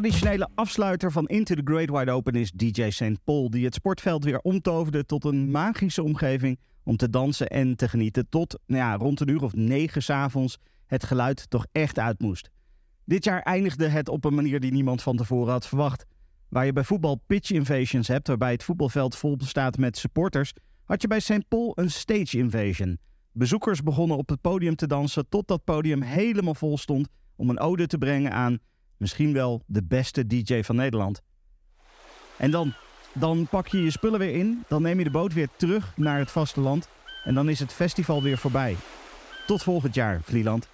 Traditionele afsluiter van Into the Great Wide Open is DJ St. Paul, die het sportveld weer omtoverde tot een magische omgeving om te dansen en te genieten tot nou ja, rond een uur of negen s'avonds het geluid toch echt uit moest. Dit jaar eindigde het op een manier die niemand van tevoren had verwacht. Waar je bij voetbal pitch invasions hebt, waarbij het voetbalveld vol staat met supporters, had je bij St. Paul een stage invasion. Bezoekers begonnen op het podium te dansen tot dat podium helemaal vol stond om een ode te brengen aan misschien wel de beste DJ van Nederland. En dan, dan pak je je spullen weer in, dan neem je de boot weer terug naar het vasteland en dan is het festival weer voorbij. Tot volgend jaar, Vlieland.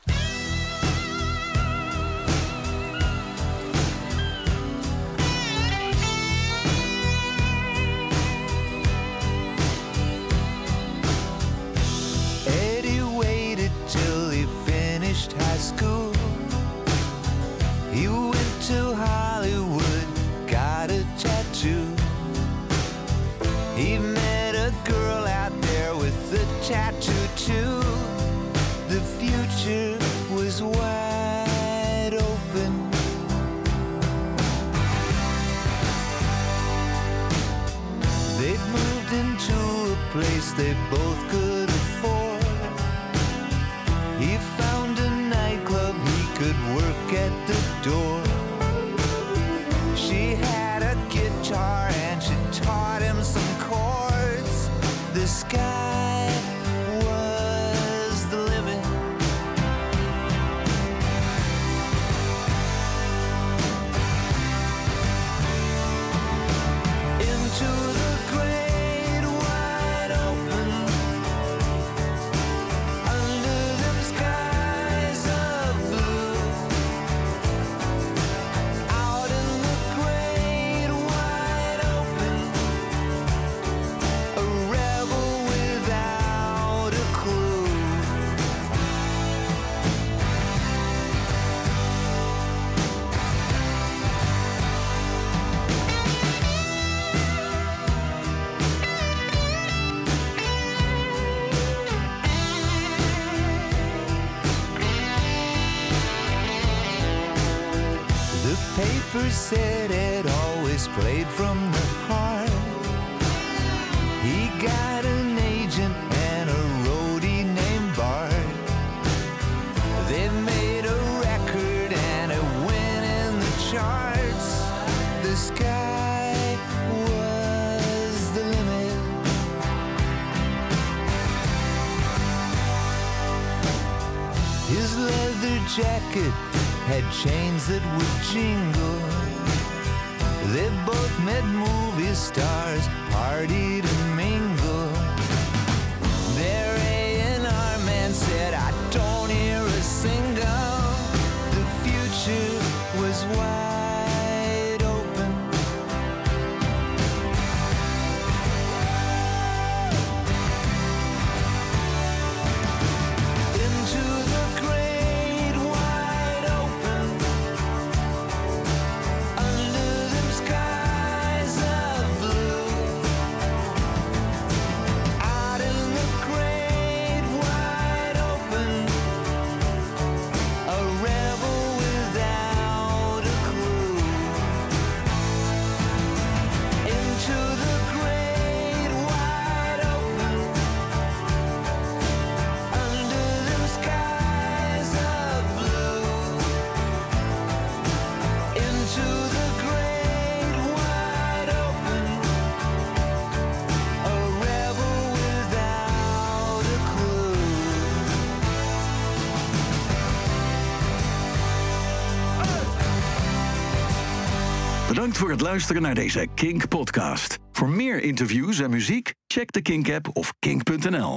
They movie stars, partied Bedankt voor het luisteren naar deze Kink podcast. Voor meer interviews en muziek, check de Kink app of kink.nl.